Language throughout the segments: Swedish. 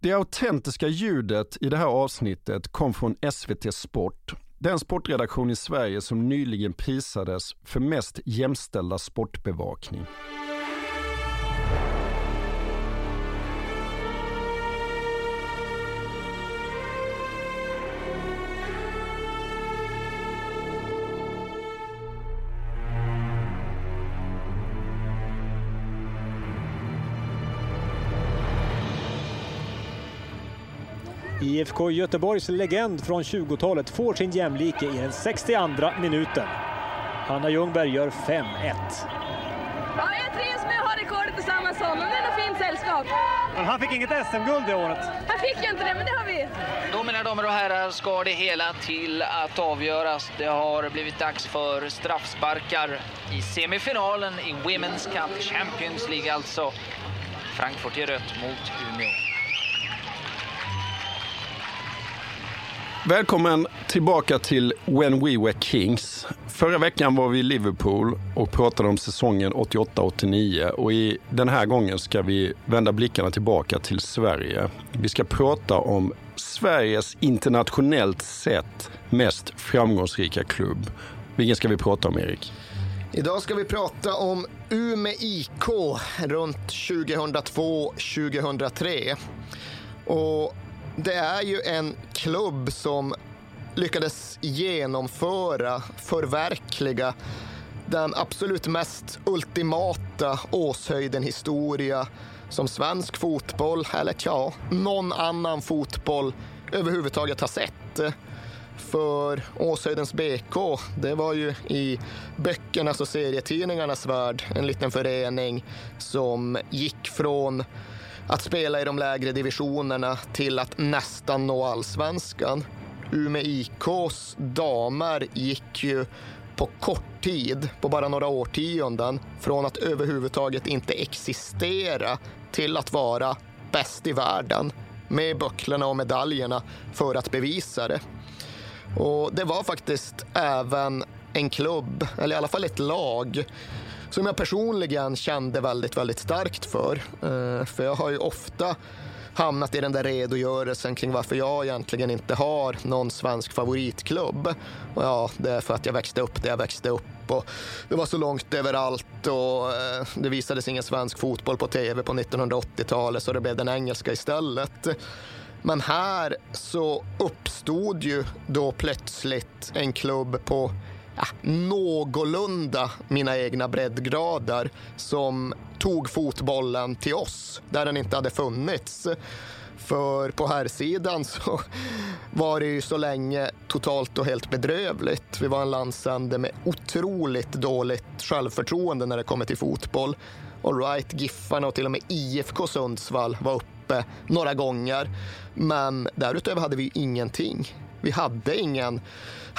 Det autentiska ljudet i det här avsnittet kom från SVT Sport. Den sportredaktion i Sverige som nyligen prisades för mest jämställda sportbevakning. IFK Göteborgs legend från 20-talet får sin jämlike i den 62 minuten. Hanna Ljungberg gör 5-1. Ja, jag trivs med att ha rekordet tillsammans med honom. Det är något fint sällskap. Men han fick inget SM-guld det året. Han fick ju inte det, men det har vi. Då mina damer och herrar ska det hela till att avgöras. Det har blivit dags för straffsparkar i semifinalen i Women's Cup Champions League alltså. Frankfurt i rött mot Umeå. Välkommen tillbaka till When We Were Kings. Förra veckan var vi i Liverpool och pratade om säsongen 88-89 och i den här gången ska vi vända blickarna tillbaka till Sverige. Vi ska prata om Sveriges internationellt sett mest framgångsrika klubb. Vilken ska vi prata om Erik? Idag ska vi prata om Umeå IK runt 2002-2003. Och det är ju en klubb som lyckades genomföra, förverkliga den absolut mest ultimata Åshöjden historia som svensk fotboll, eller tja, någon annan fotboll överhuvudtaget har sett. För Åshöjdens BK, det var ju i böckernas och serietidningarnas värld en liten förening som gick från att spela i de lägre divisionerna till att nästan nå allsvenskan. Umeå IKs damer gick ju på kort tid, på bara några årtionden, från att överhuvudtaget inte existera till att vara bäst i världen med bucklorna och medaljerna för att bevisa det. Och det var faktiskt även en klubb, eller i alla fall ett lag, som jag personligen kände väldigt, väldigt starkt för. Eh, för jag har ju ofta hamnat i den där redogörelsen kring varför jag egentligen inte har någon svensk favoritklubb. Och ja, det är för att jag växte upp där jag växte upp och det var så långt överallt och eh, det visades ingen svensk fotboll på tv på 1980-talet så det blev den engelska istället. Men här så uppstod ju då plötsligt en klubb på ja, någorlunda mina egna breddgrader som tog fotbollen till oss där den inte hade funnits. För på här sidan så var det ju så länge totalt och helt bedrövligt. Vi var en landsände med otroligt dåligt självförtroende när det kommer till fotboll. Alright, Giffarna och till och med IFK Sundsvall var uppe några gånger. Men därutöver hade vi ju ingenting. Vi hade ingen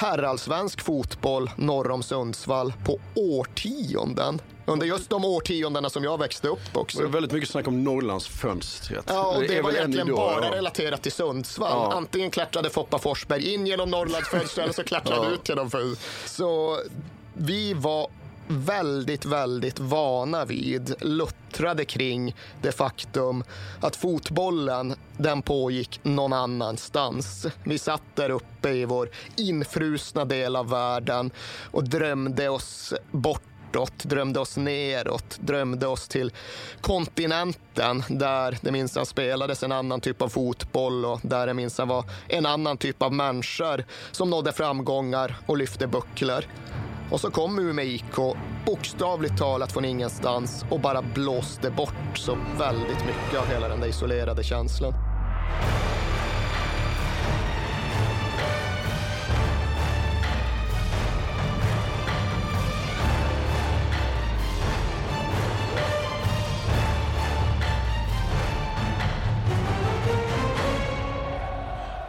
herrallsvensk fotboll norr om Sundsvall på årtionden. Under just de årtiondena som jag växte upp Det också. var väldigt mycket snack om Norrlandsfönstret. Ja, och det, är var egentligen idag, bara ja. relaterat till Sundsvall. Ja. Antingen klättrade Foppa Forsberg in genom Norrlandsfönstret eller så klättrade Ja. ut genom fönstret. Så vi var väldigt, väldigt vana vid, luttrade kring det faktum att fotbollen, den pågick någon annanstans. Vi satt där uppe i vår infrusna del av världen och drömde oss bort bortåt, drömde oss neråt, drömde oss till kontinenten där det minsann spelades en annan typ av fotboll och där det minsann var en annan typ av människor som nådde framgångar och lyfte bucklor. Och så kom Umeå IK, bokstavligt talat från ingenstans och bara blåste bort så väldigt mycket av hela den där isolerade känslan.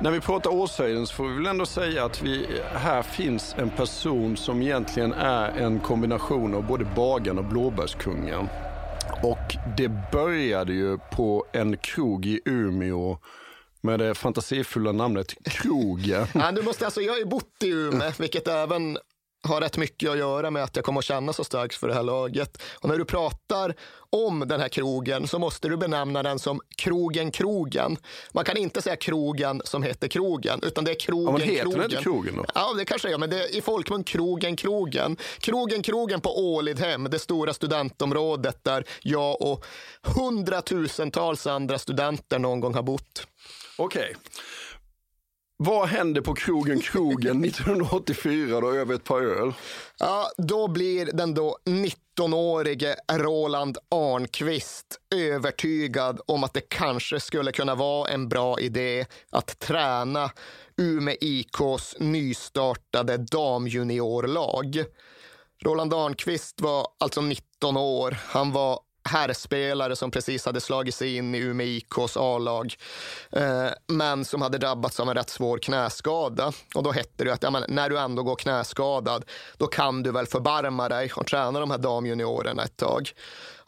När vi pratar Åshöjden så får vi väl ändå säga att vi, här finns en person som egentligen är en kombination av både bagen och Blåbärskungen. Och det började ju på en krog i Umeå med det fantasifulla namnet Krogen. Ja, du måste, alltså, jag har ju bott i Umeå, vilket även har rätt mycket att göra med att jag kommer att känna så starkt för det här laget. Och när du pratar om den här krogen så måste du benämna den som Krogen Krogen. Man kan inte säga krogen som heter krogen, utan det är krogen Ja, men heter krogen. inte krogen då? Ja, det kanske är, men det är i folkmun Krogen Krogen. Krogen Krogen på Ålidhem, det stora studentområdet där jag och hundratusentals andra studenter någon gång har bott. Okej. Vad hände på krogen Krogen 1984 då över ett par öl? Ja, då blir den då 19-årige Roland Arnqvist övertygad om att det kanske skulle kunna vara en bra idé att träna Umeå IKs nystartade damjuniorlag. Roland Arnqvist var alltså 19 år. Han var herrspelare som precis hade slagit sig in i Umeå IKs A-lag, eh, men som hade drabbats av en rätt svår knäskada. Och då hette det att ja, men, när du ändå går knäskadad, då kan du väl förbarma dig och träna de här damjuniorerna ett tag.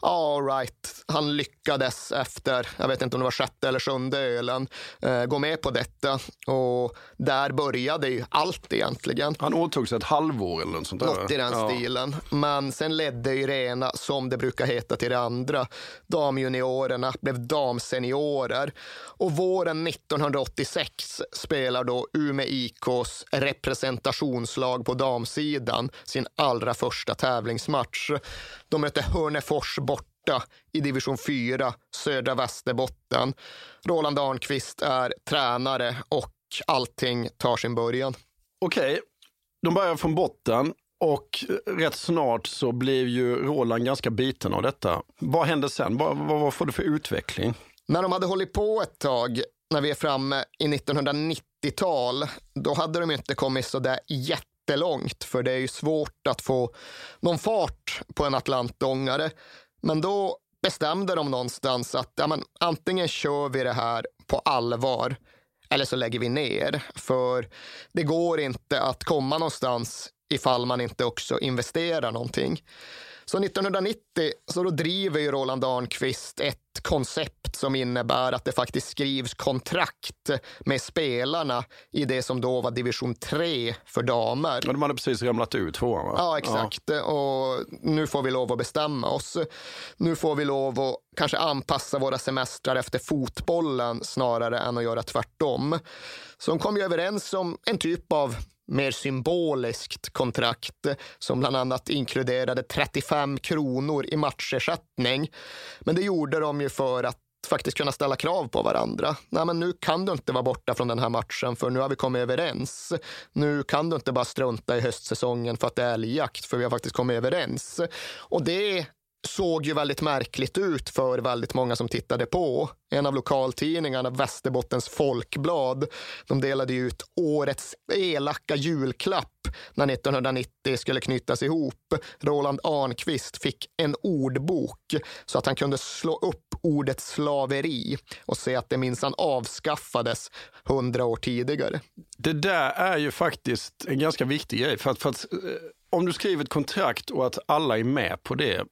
All right. Han lyckades efter, jag vet inte om det var sjätte eller sjunde ölen, eh, gå med på detta. Och där började ju allt egentligen. Han åtog sig ett halvår eller något sånt där. Något i den Ja. stilen. Men sen ledde ju det ena, som det brukar heta, till det andra. Damjuniorerna blev damseniorer. Och våren 1986 spelar då Umeå IKs representationslag på damsidan sin allra första tävlingsmatch. De mötte Hörnefors borta i division 4, södra Västerbotten. Roland Arnqvist är tränare och allting tar sin början. Okej, de börjar från botten och rätt snart så blev ju Roland ganska biten av detta. Vad hände sen? Vad, vad, vad får det för utveckling? När de hade hållit på ett tag, när vi är framme i 1990-tal, då hade de inte kommit så där jättelångt, för det är ju svårt att få någon fart på en atlantångare. Men då bestämde de någonstans att ja, men, antingen kör vi det här på allvar eller så lägger vi ner. För det går inte att komma någonstans ifall man inte också investerar någonting. Så 1990 så då driver ju Roland Arnqvist ett koncept som innebär att det faktiskt skrivs kontrakt med spelarna i det som då var division 3 för damer. Ja, De hade precis ramlat ut tvåan va? Ja, exakt. Och nu får vi lov att bestämma oss. Nu får vi lov att kanske anpassa våra semestrar efter fotbollen snarare än att göra tvärtom. Så de kom ju överens om en typ av mer symboliskt kontrakt som bland annat inkluderade 35 kronor i matchersättning. Men det gjorde de ju för att faktiskt kunna ställa krav på varandra. Nej, men nu kan du inte vara borta från den här matchen för nu har vi kommit överens. Nu kan du inte bara strunta i höstsäsongen för att det är älgjakt för vi har faktiskt kommit överens. Och det såg ju väldigt märkligt ut för väldigt många som tittade på. En av lokaltidningarna, Västerbottens Folkblad, de delade ut årets elaka julklapp när 1990 skulle knytas ihop. Roland Arnqvist fick en ordbok så att han kunde slå upp ordet slaveri och se att det minsann avskaffades hundra år tidigare. Det där är ju faktiskt en ganska viktig grej. För att, för att, eh, om du skriver ett kontrakt och att alla är med på det,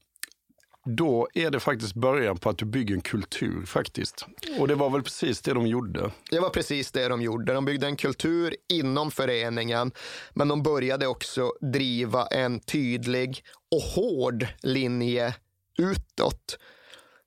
då är det faktiskt början på att du bygger en kultur faktiskt. Och det var väl precis det de gjorde. Det var precis det de gjorde. De byggde en kultur inom föreningen, men de började också driva en tydlig och hård linje utåt.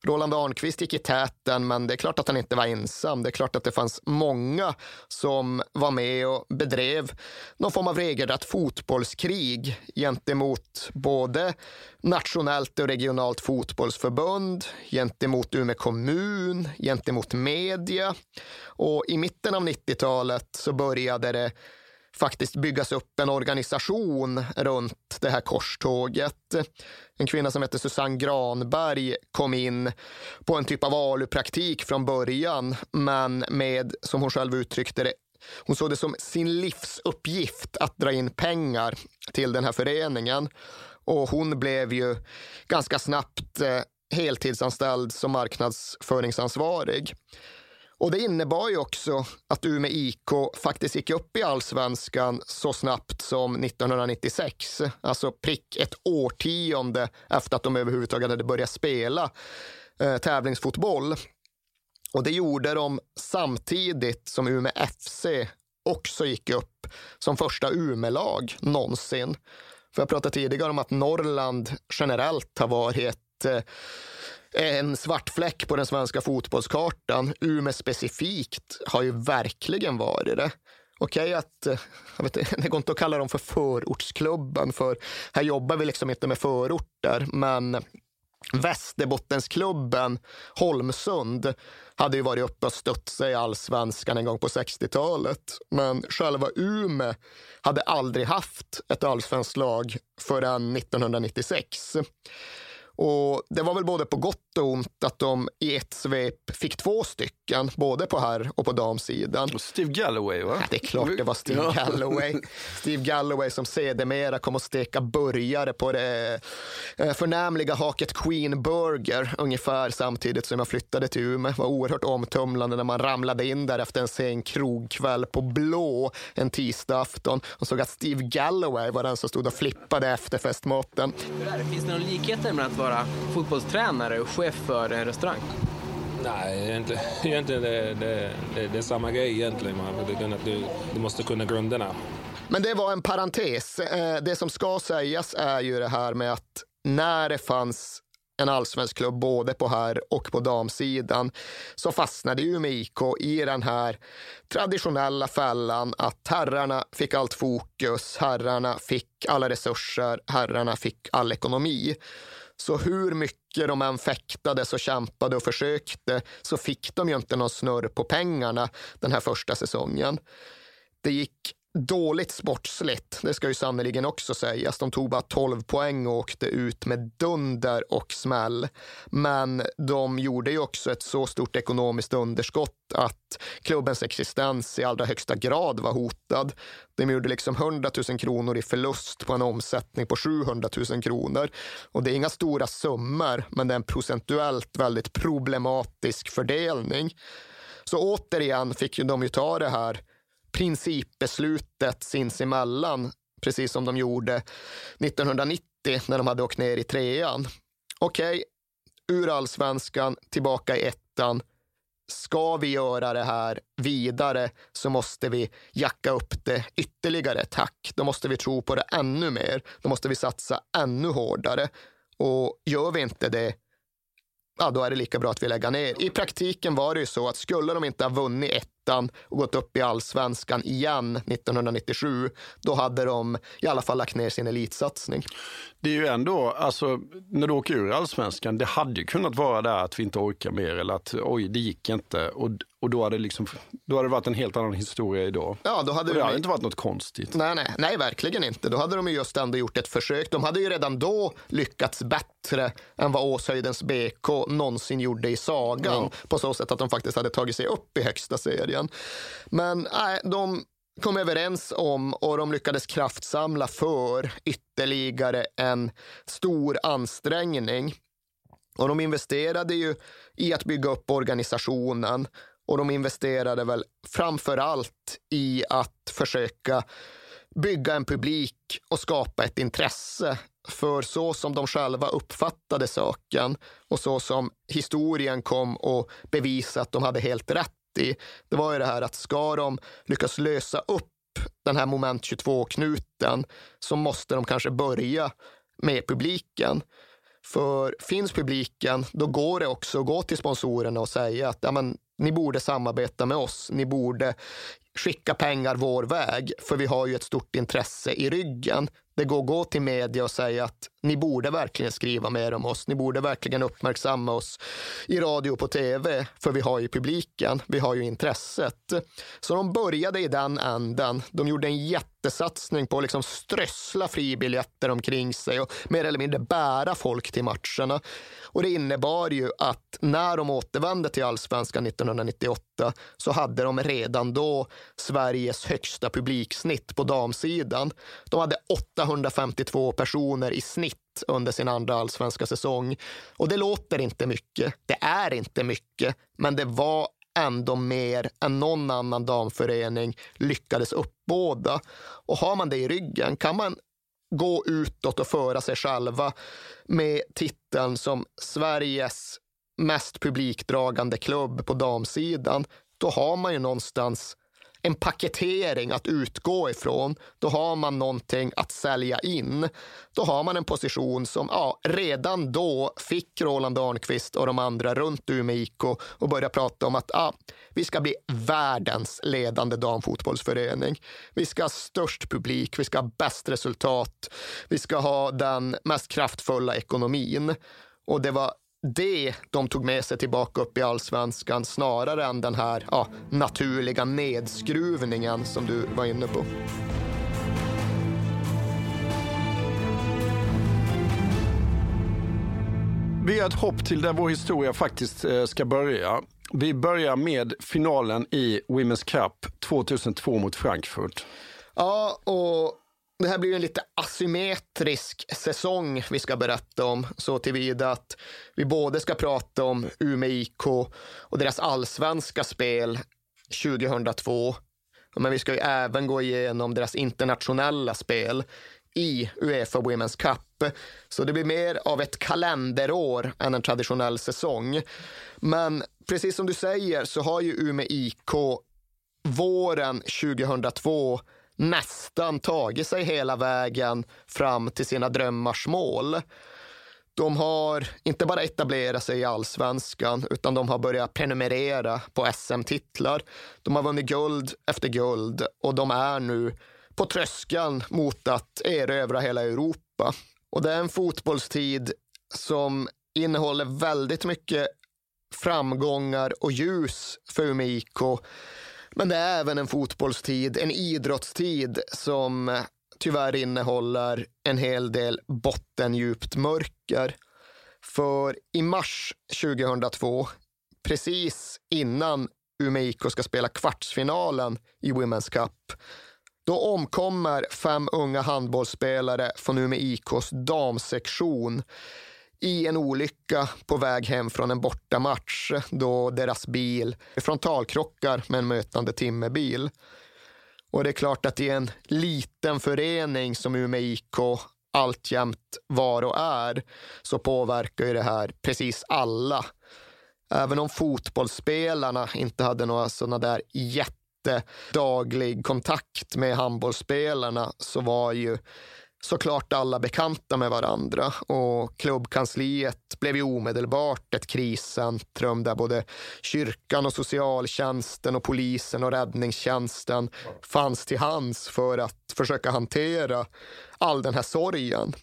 Roland Arnqvist gick i täten, men det är klart att han inte var ensam. Det är klart att det fanns många som var med och bedrev någon form av regelrätt fotbollskrig gentemot både nationellt och regionalt fotbollsförbund, gentemot Umeå kommun, gentemot media. Och i mitten av 90-talet så började det faktiskt byggas upp en organisation runt det här korståget. En kvinna som hette Susanne Granberg kom in på en typ av ALU-praktik från början, men med, som hon själv uttryckte det, hon såg det som sin livsuppgift att dra in pengar till den här föreningen. Och hon blev ju ganska snabbt eh, heltidsanställd som marknadsföringsansvarig. Och det innebar ju också att Umeå IK faktiskt gick upp i allsvenskan så snabbt som 1996. Alltså prick ett årtionde efter att de överhuvudtaget hade börjat spela eh, tävlingsfotboll. Och det gjorde de samtidigt som Umeå FC också gick upp som första Umeå-lag någonsin. För jag pratade tidigare om att Norrland generellt har varit eh, en svart fläck på den svenska fotbollskartan. Umeå specifikt har ju verkligen varit det. Okej okay, att, eh, jag vet, det går inte att kalla dem för förortsklubben, för här jobbar vi liksom inte med förorter, men Västerbottensklubben Holmsund hade ju varit uppe och stött sig i allsvenskan en gång på 60-talet. Men själva Umeå hade aldrig haft ett allsvenskt lag förrän 1996. Och det var väl både på gott och ont att de i ett svep fick två stycken, både på herr och på damsidan. Och Steve Galloway va? Ja, det är klart det var Steve ja. Galloway. Steve Galloway som sedermera kom att steka burgare på det eh, förnämliga haket Queen Burger ungefär samtidigt som jag flyttade till Umeå. Det var oerhört omtumlande när man ramlade in där efter en sen krogkväll på Blå en tisdag afton och såg att Steve Galloway var den som stod och flippade efter festmaten. Finns det några likheter med att vara fotbollstränare och chef för en restaurang? Nej, egentligen, egentligen det, det, det, det är samma grej egentligen. Du, du måste kunna grunderna. Men det var en parentes. Eh, det som ska sägas är ju det här med att när det fanns en allsvensk klubb både på herr och på damsidan så fastnade Umeå IK i den här traditionella fällan att herrarna fick allt fokus, herrarna fick alla resurser, herrarna fick all ekonomi. Så hur mycket de än fäktades och kämpade och försökte så fick de ju inte någon snurr på pengarna den här första säsongen. Det gick dåligt sportsligt, det ska ju sannerligen också sägas. De tog bara 12 poäng och åkte ut med dunder och smäll. Men de gjorde ju också ett så stort ekonomiskt underskott att klubbens existens i allra högsta grad var hotad. De gjorde liksom 100 000 kronor i förlust på en omsättning på 700 000 kronor. Och det är inga stora summor, men det är en procentuellt väldigt problematisk fördelning. Så återigen fick de ju ta det här principbeslutet sinsemellan, precis som de gjorde 1990 när de hade åkt ner i trean. Okej, okay, ur allsvenskan, tillbaka i ettan. Ska vi göra det här vidare så måste vi jacka upp det ytterligare Tack. Då måste vi tro på det ännu mer. Då måste vi satsa ännu hårdare. Och gör vi inte det, ja, då är det lika bra att vi lägger ner. I praktiken var det ju så att skulle de inte ha vunnit ett ettan och gått upp i allsvenskan igen 1997, då hade de i alla fall lagt ner sin elitsatsning. Det är ju ändå, alltså när du åker ur allsvenskan, det hade ju kunnat vara där att vi inte orkar mer eller att oj, det gick inte. Och, och då hade, liksom, då hade det varit en helt annan historia idag. Ja, då hade och det de... hade inte varit något konstigt. Nej, nej, nej, verkligen inte. Då hade de ju just ändå gjort ett försök. De hade ju redan då lyckats bättre än vad Åshöjdens BK någonsin gjorde i sagan. Mm. På så sätt att de faktiskt hade tagit sig upp i högsta serien. Men nej, de kom överens om och de lyckades kraftsamla för ytterligare en stor ansträngning. Och de investerade ju i att bygga upp organisationen och de investerade väl framför allt i att försöka bygga en publik och skapa ett intresse för så som de själva uppfattade saken och så som historien kom och bevisa att de hade helt rätt i, det var ju det här att ska de lyckas lösa upp den här moment 22-knuten så måste de kanske börja med publiken. För finns publiken, då går det också att gå till sponsorerna och säga att ja, men, ni borde samarbeta med oss. Ni borde skicka pengar vår väg, för vi har ju ett stort intresse i ryggen. Det går att gå till media och säga att ni borde verkligen skriva mer om oss. Ni borde verkligen uppmärksamma oss i radio och på tv, för vi har ju publiken, vi har ju intresset. Så de började i den änden. De gjorde en jättesatsning på att liksom strössla fribiljetter omkring sig och mer eller mindre bära folk till matcherna. Och det innebar ju att när de återvände till allsvenskan 1998 så hade de redan då Sveriges högsta publiksnitt på damsidan. De hade 852 personer i snitt under sin andra allsvenska säsong. Och det låter inte mycket. Det är inte mycket, men det var ändå mer än någon annan damförening lyckades uppbåda. Och har man det i ryggen kan man gå utåt och föra sig själva med titeln som Sveriges mest publikdragande klubb på damsidan, då har man ju någonstans en paketering att utgå ifrån. Då har man någonting att sälja in. Då har man en position som ja, redan då fick Roland Arnqvist och de andra runt Umeå IK och börja prata om att ja, vi ska bli världens ledande damfotbollsförening. Vi ska ha störst publik, vi ska ha bäst resultat, vi ska ha den mest kraftfulla ekonomin. Och det var det de tog med sig tillbaka upp i allsvenskan snarare än den här ja, naturliga nedskruvningen som du var inne på. Vi gör ett hopp till där vår historia faktiskt eh, ska börja. Vi börjar med finalen i Women's Cup 2002 mot Frankfurt. Ja, och det här blir en lite asymmetrisk säsong vi ska berätta om, så tillvida att vi både ska prata om Umeå IK och deras allsvenska spel 2002. Men vi ska ju även gå igenom deras internationella spel i Uefa Women's Cup. Så det blir mer av ett kalenderår än en traditionell säsong. Men precis som du säger så har ju Umeå IK våren 2002 nästan tagit sig hela vägen fram till sina drömmars mål. De har inte bara etablerat sig i allsvenskan, utan de har börjat prenumerera på SM-titlar. De har vunnit guld efter guld och de är nu på tröskeln mot att erövra hela Europa. Och det är en fotbollstid som innehåller väldigt mycket framgångar och ljus för Umeå men det är även en fotbollstid, en idrottstid som tyvärr innehåller en hel del bottendjupt mörker. För i mars 2002, precis innan Umeå IK ska spela kvartsfinalen i Women's Cup, då omkommer fem unga handbollsspelare från Umeå IKs damsektion i en olycka på väg hem från en bortamatch då deras bil frontalkrockar med en mötande timmerbil. Och det är klart att i en liten förening som Umeå IK alltjämt var och är så påverkar ju det här precis alla. Även om fotbollsspelarna inte hade några sådana där jättedaglig kontakt med handbollsspelarna så var ju såklart alla bekanta med varandra och klubbkansliet blev ju omedelbart ett kriscentrum där både kyrkan och socialtjänsten och polisen och räddningstjänsten fanns till hands för att försöka hantera all den här sorgen.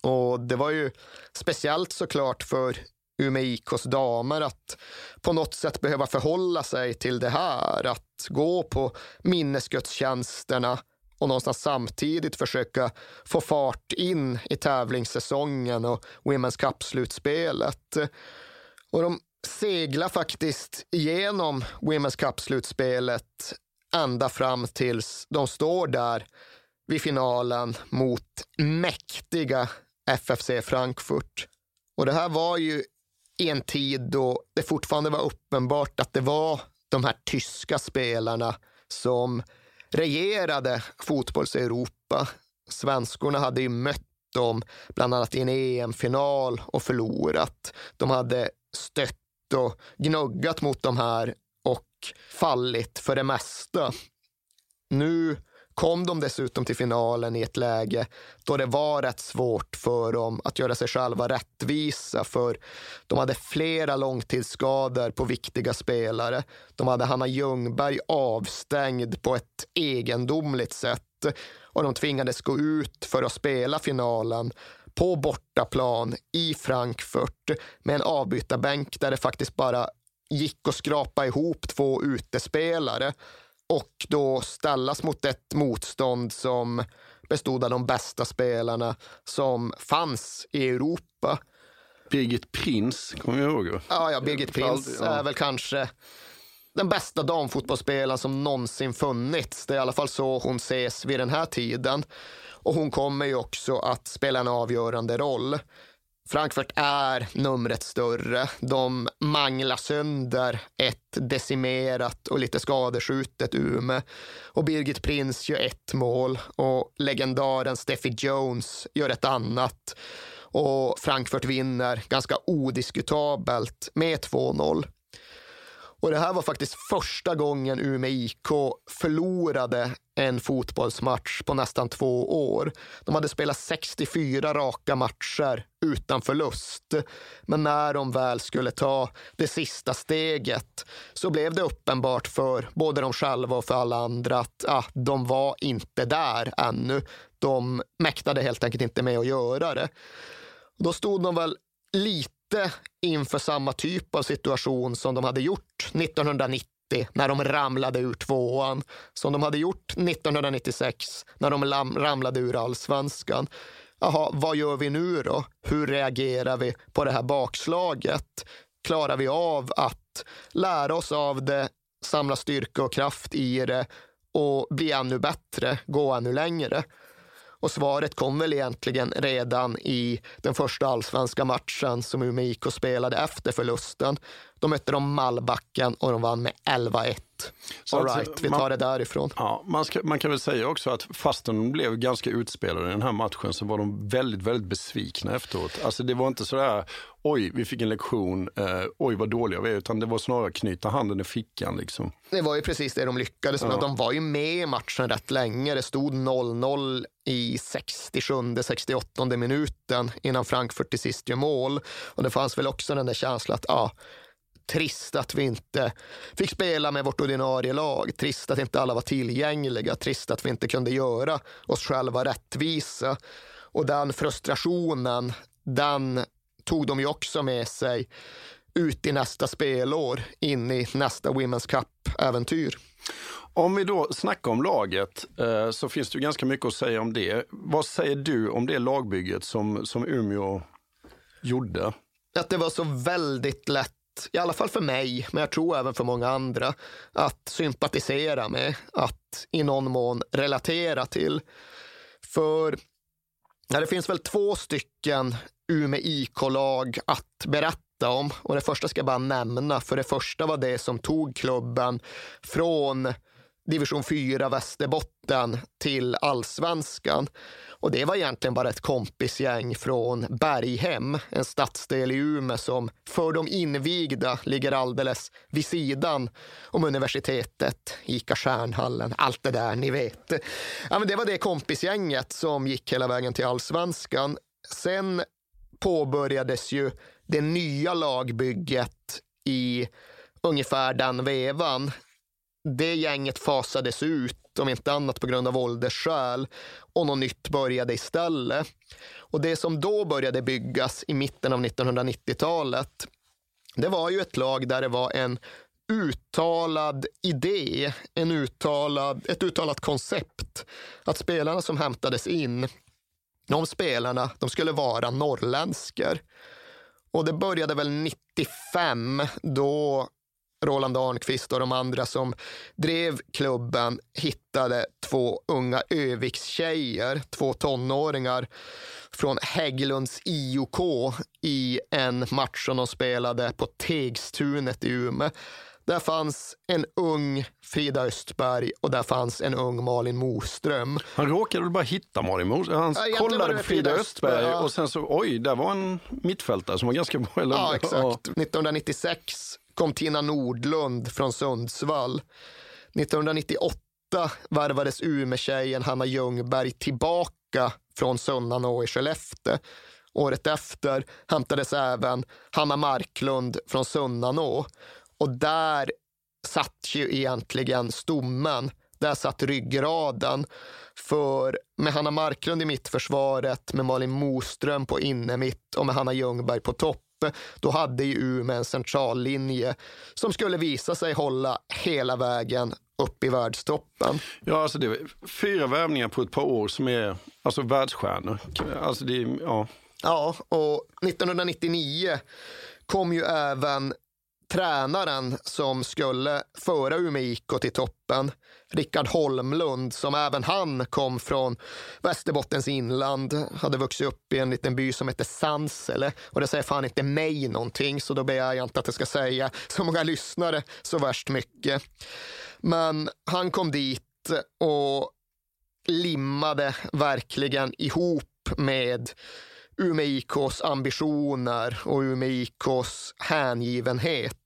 Och det var ju speciellt såklart för Umeå IKs damer att på något sätt behöva förhålla sig till det här. Att gå på minnesgudstjänsterna och någonstans samtidigt försöka få fart in i tävlingssäsongen och Women's Cup-slutspelet. Och de seglar faktiskt igenom Women's Cup-slutspelet ända fram tills de står där vid finalen mot mäktiga FFC Frankfurt. Och det här var ju i en tid då det fortfarande var uppenbart att det var de här tyska spelarna som regerade fotbolls-Europa. Svenskorna hade ju mött dem bland annat i en EM-final och förlorat. De hade stött och gnuggat mot de här och fallit för det mesta. Nu kom de dessutom till finalen i ett läge då det var rätt svårt för dem att göra sig själva rättvisa för de hade flera långtidsskador på viktiga spelare. De hade Hanna Ljungberg avstängd på ett egendomligt sätt och de tvingades gå ut för att spela finalen på bortaplan i Frankfurt med en avbytarbänk där det faktiskt bara gick att skrapa ihop två utespelare och då ställas mot ett motstånd som bestod av de bästa spelarna som fanns i Europa. Birgit Prins, kommer jag ihåg? Ja, ja Birgit Prins är väl kanske den bästa damfotbollsspelaren som någonsin funnits. Det är i alla fall så hon ses vid den här tiden. Och hon kommer ju också att spela en avgörande roll. Frankfurt är numret större. De manglar sönder ett decimerat och lite skadeskjutet Umeå. Och Birgit Prins gör ett mål och legendaren Steffi Jones gör ett annat. Och Frankfurt vinner ganska odiskutabelt med 2-0. Och det här var faktiskt första gången Umeå IK förlorade en fotbollsmatch på nästan två år. De hade spelat 64 raka matcher utan förlust. Men när de väl skulle ta det sista steget så blev det uppenbart för både de själva och för alla andra att ah, de var inte där ännu. De mäktade helt enkelt inte med att göra det. Då stod de väl lite inför samma typ av situation som de hade gjort 1990 när de ramlade ur tvåan, som de hade gjort 1996 när de ramlade ur allsvenskan. Jaha, vad gör vi nu då? Hur reagerar vi på det här bakslaget? Klarar vi av att lära oss av det, samla styrka och kraft i det och bli ännu bättre, gå ännu längre? Och svaret kom väl egentligen redan i den första allsvenska matchen som Umeå IK spelade efter förlusten. De mötte de Mallbacken och de vann med 11-1. All right, alltså, vi tar man, det därifrån. Ja, man, ska, man, kan väl säga också att fastän de blev ganska utspelade i den här matchen så var de väldigt, väldigt besvikna efteråt. Alltså det var inte sådär, oj, vi fick en lektion, eh, oj vad dåliga vi är, utan det var snarare knyta handen i fickan. Liksom. Det var ju precis det de lyckades med. Ja. De var ju med i matchen rätt länge. Det stod 0-0 i 67-68 minuten innan Frankfurt till sist gör mål. Och det fanns väl också den där känslan att ah, trist att vi inte fick spela med vårt ordinarie lag. Trist att inte alla var tillgängliga. Trist att vi inte kunde göra oss själva rättvisa. Och den frustrationen, den tog de ju också med sig ut i nästa spelår, in i nästa Women's Cup-äventyr. Om vi då snackar om laget eh, så finns det ju ganska mycket att säga om det. Vad säger du om det lagbygget som, som Umeå gjorde? Att det var så väldigt lätt i alla fall för mig, men jag tror även för många andra, att sympatisera med, att i någon mån relatera till. För ja, det finns väl två stycken Umeå IK-lag att berätta om. Och det första ska jag bara nämna, för det första var det som tog klubben från division 4 Västerbotten till allsvenskan. Och det var egentligen bara ett kompisgäng från Berghem, en stadsdel i Umeå som för de invigda ligger alldeles vid sidan om universitetet, Ica Stjärnhallen, allt det där ni vet. Ja, men det var det kompisgänget som gick hela vägen till allsvenskan. Sen påbörjades ju det nya lagbygget i ungefär den vevan det gänget fasades ut, om inte annat på grund av åldersskäl, och något nytt började istället. Och det som då började byggas i mitten av 1990-talet, det var ju ett lag där det var en uttalad idé, en uttalad, ett uttalat koncept. Att spelarna som hämtades in, de spelarna, de skulle vara norrländskor. Och det började väl 95 då Roland Arnqvist och de andra som drev klubben hittade två unga Övikstjejer, två tonåringar från Hägglunds IOK i en match som de spelade på Tegstunet i Umeå. Där fanns en ung Frida Östberg och där fanns en ung Malin Moström. Han råkade väl bara hitta Malin Moström? Han ja, kollade på Frida Östberg, Östberg ja. och sen så, oj, där var en mittfältare som var ganska bra. Eller? Ja, exakt. Ja. 1996 kom Tina Nordlund från Sundsvall. 1998 värvades Umeå-tjejen Hanna Ljungberg tillbaka från Sunnanå i Skellefteå. Året efter hämtades även Hanna Marklund från Sunnanå. Och där satt ju egentligen stommen. Där satt ryggraden. För med Hanna Marklund i mittförsvaret, med Malin Moström på innermitt och med Hanna Ljungberg på topp då hade ju Umeå en centrallinje som skulle visa sig hålla hela vägen upp i världstoppen. Ja, alltså det är fyra värvningar på ett par år som är alltså världsstjärnor. Alltså det, ja. ja, och 1999 kom ju även tränaren som skulle föra Umeå IK till toppen, Rickard Holmlund, som även han kom från Västerbottens inland, hade vuxit upp i en liten by som heter Sansele. Och det säger fan inte mig någonting, så då begär jag inte att det ska säga så många lyssnare så värst mycket. Men han kom dit och limmade verkligen ihop med Umeå IKs ambitioner och Umeå IKs hängivenhet.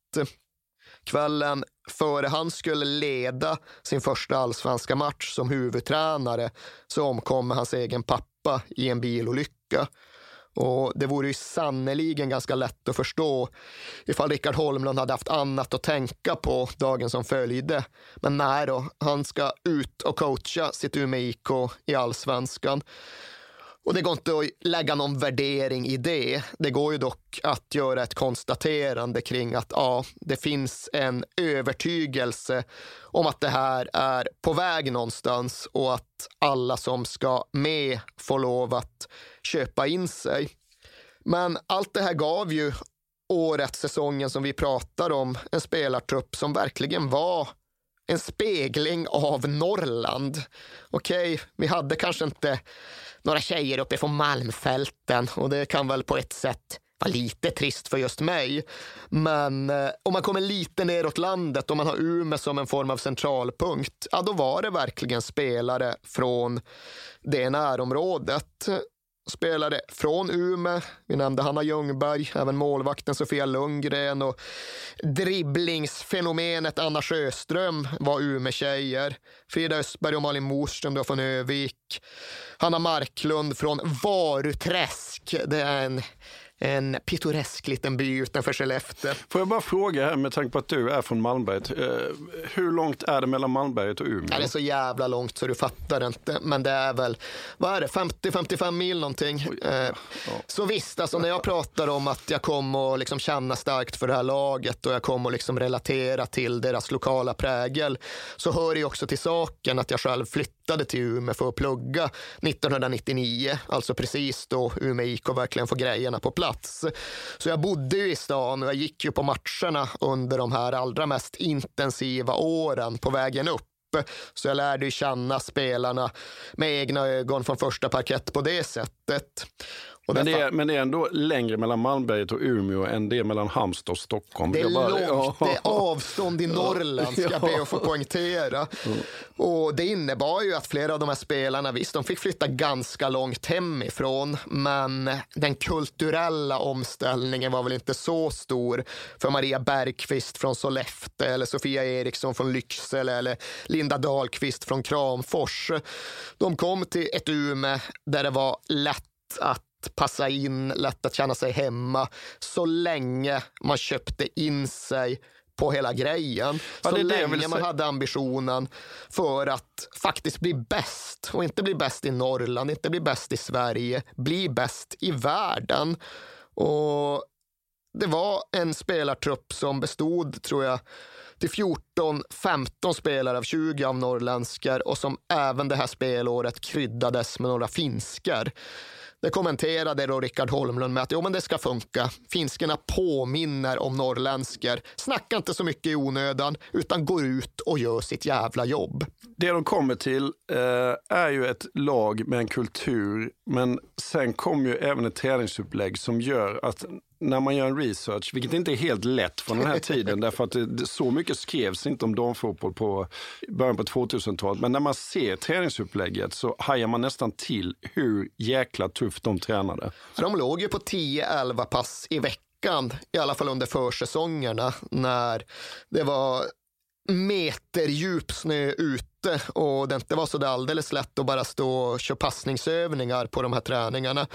Kvällen före han skulle leda sin första allsvenska match som huvudtränare så omkom hans egen pappa i en bilolycka. Och det vore ju sannoliken ganska lätt att förstå ifall Rickard Holmlund hade haft annat att tänka på dagen som följde. Men nej då, han ska ut och coacha sitt Umeå IK i allsvenskan. Och det går inte att lägga någon värdering i det. Det går ju dock att göra ett konstaterande kring att ja, det finns en övertygelse om att det här är på väg någonstans och att alla som ska med får lov att köpa in sig. Men allt det här gav ju årets säsongen som vi pratar om, en spelartrupp som verkligen var en spegling av Norrland. Okej, okay, vi hade kanske inte några tjejer uppe från Malmfälten och det kan väl på ett sätt vara lite trist för just mig. Men eh, om man kommer lite neråt landet, och man har Umeå som en form av centralpunkt, ja då var det verkligen spelare från det närområdet spelare från Ume. Vi nämnde Hanna Ljungberg, även målvakten Sofia Lundgren och dribblingsfenomenet Anna Sjöström var Ume-tjejer. Frida Östberg och Malin Morström då från Övik. Hanna Marklund från Varuträsk. Det är en en pittoresk liten by utanför Skellefteå. Får jag bara fråga här med tanke på att du är från Malmberget. Eh, hur långt är det mellan Malmberget och Umeå? det är så jävla långt så du fattar inte. Men det är väl, vad är det, 50-55 mil någonting. Oj, ja. Så visst, alltså när jag pratar om att jag kommer att liksom känna starkt för det här laget och jag kommer att liksom relatera till deras lokala prägel så hör det också till saken att jag själv flyttade till Umeå för att plugga 1999, alltså precis då Umeå IK verkligen får grejerna på plats plats. Så jag bodde ju i stan och jag gick ju på matcherna under de här allra mest intensiva åren på vägen upp. Så jag lärde känna spelarna med egna ögon från första parkett på det sättet. Men det, är, men det är ändå längre mellan Malmberget och Umeå än det är mellan Halmstad och Stockholm. Det är bara, långt, ja. det är avstånd i Norrland ska jag be att få poängtera. Mm. Och det innebar ju att flera av de här spelarna, visst de fick flytta ganska långt hemifrån, men den kulturella omställningen var väl inte så stor för Maria Bergqvist från Sollefteå eller Sofia Eriksson från Lycksele eller Linda Dahlqvist från Kramfors. De kom till ett Umeå där det var lätt att passa in, lätt att känna sig hemma, så länge man köpte in sig på hela grejen. Ja, så länge man hade ambitionen för att faktiskt bli bäst och inte bli bäst i Norrland, inte bli bäst i Sverige, bli bäst i världen. Och det var en spelartrupp som bestod, tror jag, till 14-15 spelare av 20 av norrländskar och som även det här spelåret kryddades med några finskar. Det kommenterade då Rickard Holmlund med att jo, men det ska funka. Finskarna påminner om norrländskor. Snacka inte så mycket i onödan, utan går ut och gör sitt jävla jobb. Det de kommer till eh, är ju ett lag med en kultur, men sen kommer ju även ett träningsupplägg som gör att när man gör en research, vilket inte är helt lätt från den här tiden, därför att det, så mycket skrevs inte om damfotboll på början på 2000-talet. Men när man ser träningsupplägget så hajar man nästan till hur jäkla tufft de tränade. de låg ju på 10-11 pass i veckan, i alla fall under försäsongerna, när det var meter djup snö ute och det inte var så alldeles lätt att bara stå och köra passningsövningar på de här träningarna.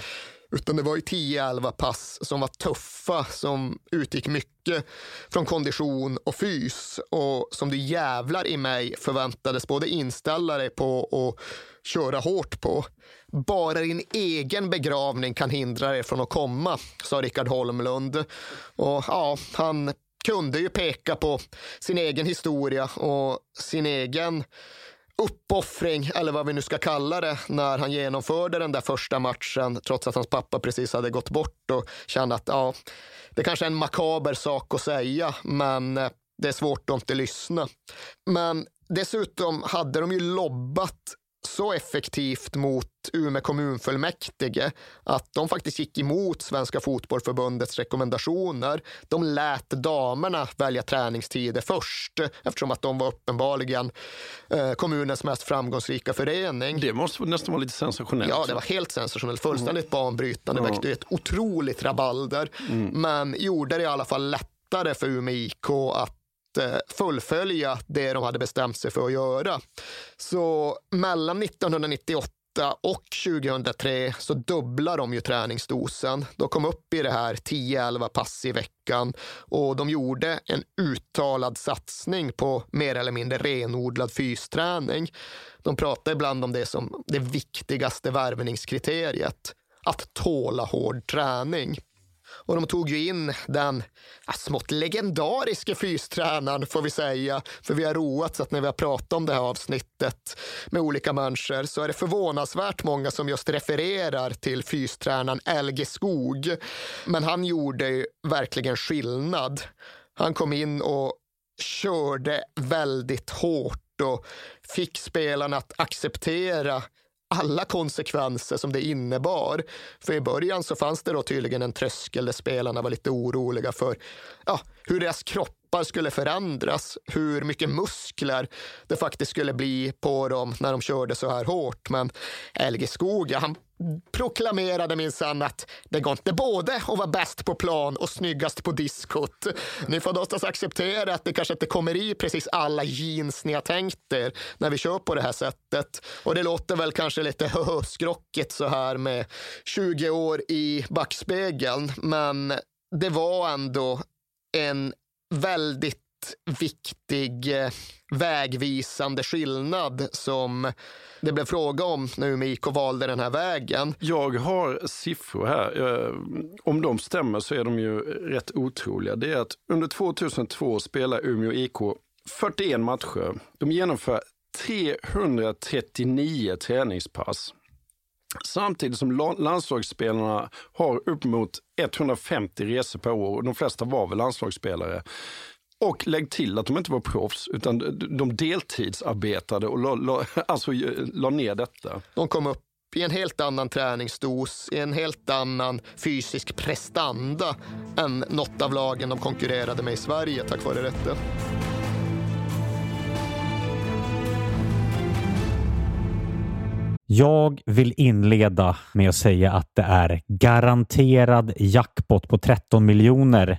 Utan det var ju 10-11 pass som var tuffa, som utgick mycket från kondition och fys och som du jävlar i mig förväntades både inställa dig på och köra hårt på. Bara din egen begravning kan hindra dig från att komma, sa Rickard Holmlund. Och ja, han kunde ju peka på sin egen historia och sin egen uppoffring, eller vad vi nu ska kalla det, när han genomförde den där första matchen, trots att hans pappa precis hade gått bort och kände att ja, det kanske är en makaber sak att säga, men eh, det är svårt att inte lyssna. Men dessutom hade de ju lobbat så effektivt mot Umeå kommunfullmäktige att de faktiskt gick emot Svenska fotbollförbundets rekommendationer. De lät damerna välja träningstider först eftersom att de var uppenbarligen eh, kommunens mest framgångsrika förening. Det måste nästan vara lite sensationellt. Ja, det var helt sensationellt. Fullständigt banbrytande. Ja. Väckte ett otroligt rabalder. Men gjorde det i alla fall lättare för Umeå IK att Eh, fullfölja det de hade bestämt sig för att göra. Så mellan 1998 och 2003 så dubblar de ju träningsdosen. De kom upp i det här 10-11 pass i veckan och de gjorde en uttalad satsning på mer eller mindre renodlad fysträning. De pratar ibland om det som det viktigaste värvningskriteriet, att tåla hård träning. Och de tog ju in den ja, smått legendariska fystränaren får vi säga. För vi har roat så att när vi har pratat om det här avsnittet med olika människor så är det förvånansvärt många som just refererar till fystränaren Elge Skog. Men han gjorde ju verkligen skillnad. Han kom in och körde väldigt hårt och fick spelarna att acceptera alla konsekvenser som det innebar. För i början så fanns det då tydligen en tröskel där spelarna var lite oroliga för ja, hur deras kroppar skulle förändras, hur mycket muskler det faktiskt skulle bli på dem när de körde så här hårt. Men LG Skog, han proklamerade minsann att det går inte både att vara bäst på plan och snyggast på diskot. Ni får någonstans acceptera att det kanske inte kommer i precis alla jeans ni har tänkt er när vi kör på det här sättet. Och det låter väl kanske lite skrockigt så här med 20 år i backspegeln, men det var ändå en väldigt viktig eh, vägvisande skillnad som det blev fråga om när Umeå IK valde den här vägen. Jag har siffror här. Eh, om de stämmer så är de ju rätt otroliga. Det är att under 2002 spelar Umeå IK 41 matcher. De genomför 339 träningspass. Samtidigt som landslagsspelarna har upp mot 150 resor per år. och De flesta var väl landslagsspelare. Och lägg till att de inte var proffs, utan de- de deltidsarbetade och la, la, alltså, la ner detta. De kom upp i en helt annan träningsdos, i en helt annan fysisk prestanda än något av lagen de konkurrerade med i Sverige tack vare detta. Jag vill inleda med att säga att det är garanterad jackpot på 13 miljoner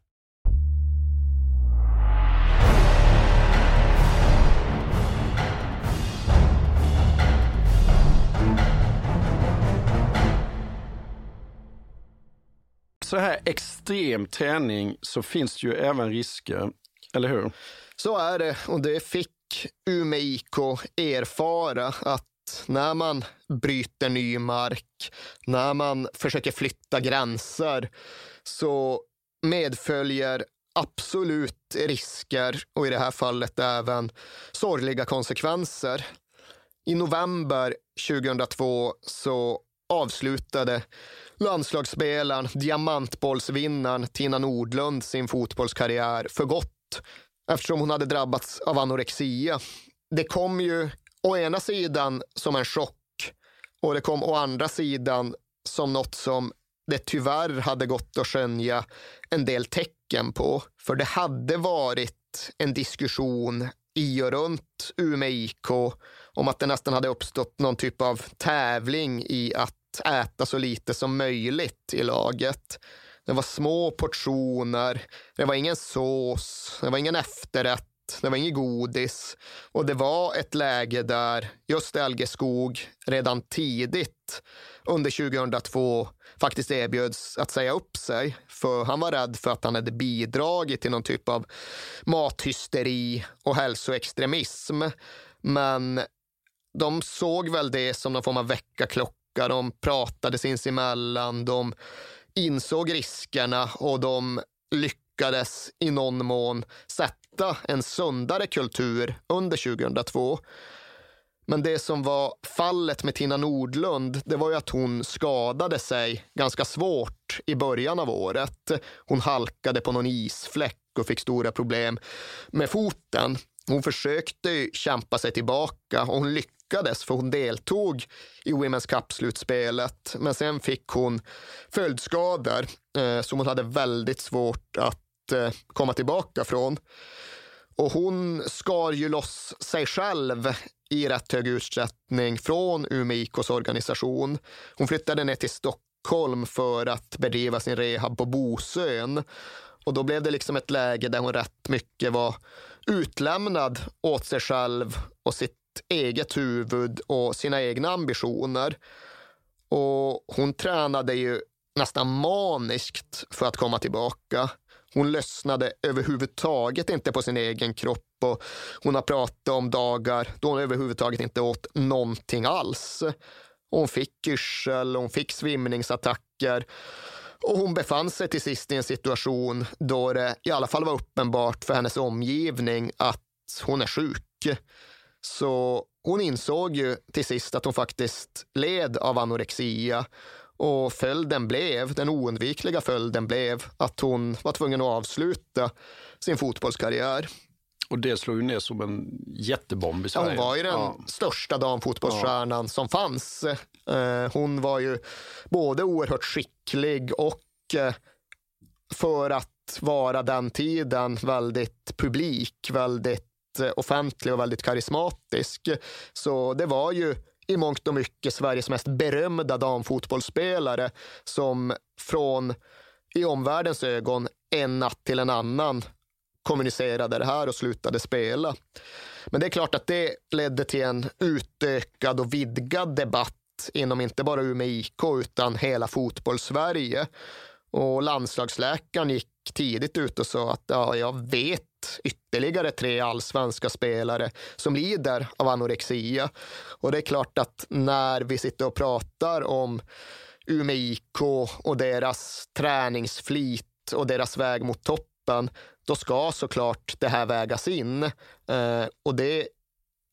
Så här extrem träning så finns det ju även risker, eller hur? Så är det och det fick Umeå IK erfara att när man bryter ny mark, när man försöker flytta gränser så medföljer absolut risker och i det här fallet även sorgliga konsekvenser. I november 2002 så avslutade landslagsspelaren, diamantbollsvinnaren Tina Nordlund sin fotbollskarriär för gott eftersom hon hade drabbats av anorexia. Det kom ju å ena sidan som en chock och det kom å andra sidan som något som det tyvärr hade gått att skönja en del tecken på. För det hade varit en diskussion i och runt Umeå IK om att det nästan hade uppstått någon typ av tävling i att äta så lite som möjligt i laget. Det var små portioner, det var ingen sås, det var ingen efterrätt, det var inget godis. Och det var ett läge där just Algeskog redan tidigt under 2002 faktiskt erbjöds att säga upp sig. För han var rädd för att han hade bidragit till någon typ av mathysteri och hälsoextremism. Men de såg väl det som någon form av väckarklocka. De pratade sinsemellan, de insåg riskerna och de lyckades i någon mån sätta en sundare kultur under 2002. Men det som var fallet med Tina Nordlund, det var ju att hon skadade sig ganska svårt i början av året. Hon halkade på någon isfläck och fick stora problem med foten. Hon försökte kämpa sig tillbaka och hon lyckades för hon deltog i Women's Cup-slutspelet. Men sen fick hon följdskador eh, som hon hade väldigt svårt att eh, komma tillbaka från. Och hon skar ju loss sig själv i rätt hög utsträckning från Umeå organisation. Hon flyttade ner till Stockholm för att bedriva sin rehab på Bosön. Och då blev det liksom ett läge där hon rätt mycket var utlämnad åt sig själv och sitt eget huvud och sina egna ambitioner. Och hon tränade ju nästan maniskt för att komma tillbaka. Hon lyssnade överhuvudtaget inte på sin egen kropp och hon har pratat om dagar då hon överhuvudtaget inte åt någonting alls. Hon fick yrsel, hon fick svimningsattacker och hon befann sig till sist i en situation då det i alla fall var uppenbart för hennes omgivning att hon är sjuk. Så hon insåg ju till sist att hon faktiskt led av anorexia och följden blev, den oundvikliga följden blev att hon var tvungen att avsluta sin fotbollskarriär. Och det slog ju ner som en jättebomb i Ja, Sverige. hon var ju den Ja. största damfotbollsstjärnan som fanns. Eh, hon var ju både oerhört skicklig och eh, för att vara den tiden väldigt publik, väldigt Eh, offentlig och väldigt karismatisk. Så det var ju i mångt och mycket Sveriges mest berömda damfotbollsspelare som från, i omvärldens ögon, en natt till en annan kommunicerade det här och slutade spela. Men det är klart att det ledde till en utökad och vidgad debatt inom inte bara Umeå IK utan hela fotbollssverige. Och landslagsläkaren gick tidigt ut och sa att ja, jag vet ytterligare tre allsvenska spelare som lider av anorexia. Och det är klart att när vi sitter och pratar om Umeå IK och deras träningsflit och deras väg mot toppen, då ska såklart det här vägas in. Eh, och det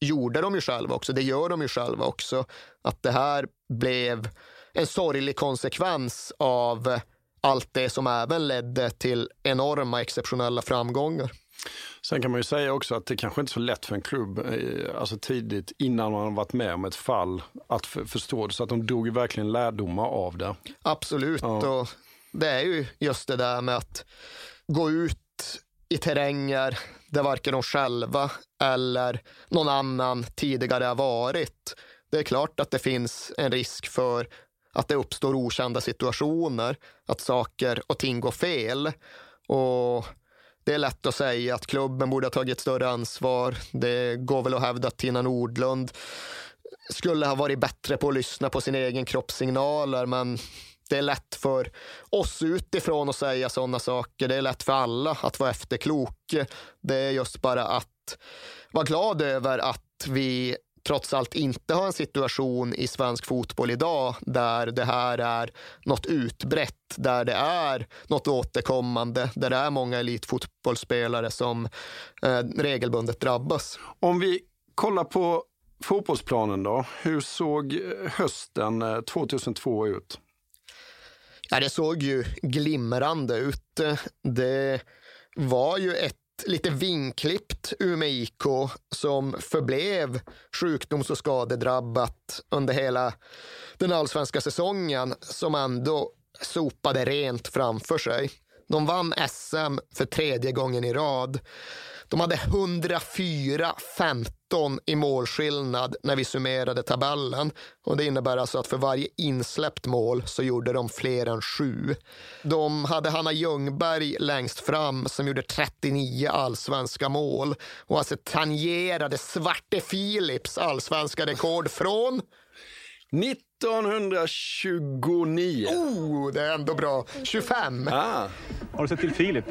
gjorde de ju själva också, det gör de ju själva också. Att det här blev en sorglig konsekvens av allt det som även ledde till enorma exceptionella framgångar. Sen kan man ju säga också att det kanske inte är så lätt för en klubb, eh, alltså tidigt innan man har varit med om ett fall, att för, förstå det. Så att de drog ju verkligen lärdomar av det. Absolut. Ja. Och det är ju just det där med att gå ut i terränger där varken de själva eller någon annan tidigare har varit. Det är klart att det finns en risk för att det uppstår okända situationer, att saker och ting går fel. Och det är lätt att säga att klubben borde ha tagit större ansvar. Det går väl att hävda att Tina Nordlund skulle ha varit bättre på att lyssna på sina egen kroppssignaler, men det är lätt för oss utifrån att säga sådana saker. Det är lätt för alla att vara efterklok. Det är just bara att vara glad över att vi trots allt inte har en situation i svensk fotboll idag där det här är något utbrett, där det är något återkommande, där det är många elitfotbollsspelare som eh, regelbundet drabbas. Om vi kollar på fotbollsplanen då, hur såg hösten 2002 eh, ut? Ja, det såg ju glimrande ut. Det var ju ett lite vinklippt Umeå IK som förblev sjukdoms och skadedrabbat under hela den allsvenska säsongen som ändå sopade rent framför sig. De vann SM för tredje gången i rad. De hade 104 104-15 i målskillnad när vi summerade tabellen. Och Det innebär alltså att för varje insläppt mål så gjorde de fler än sju. De hade Hanna Ljungberg längst fram som gjorde 39 allsvenska mål och alltså tangerade Svarte Philips allsvenska rekord från 1929. Oh, det är ändå bra. 25. Ah. Har du sett till Filip?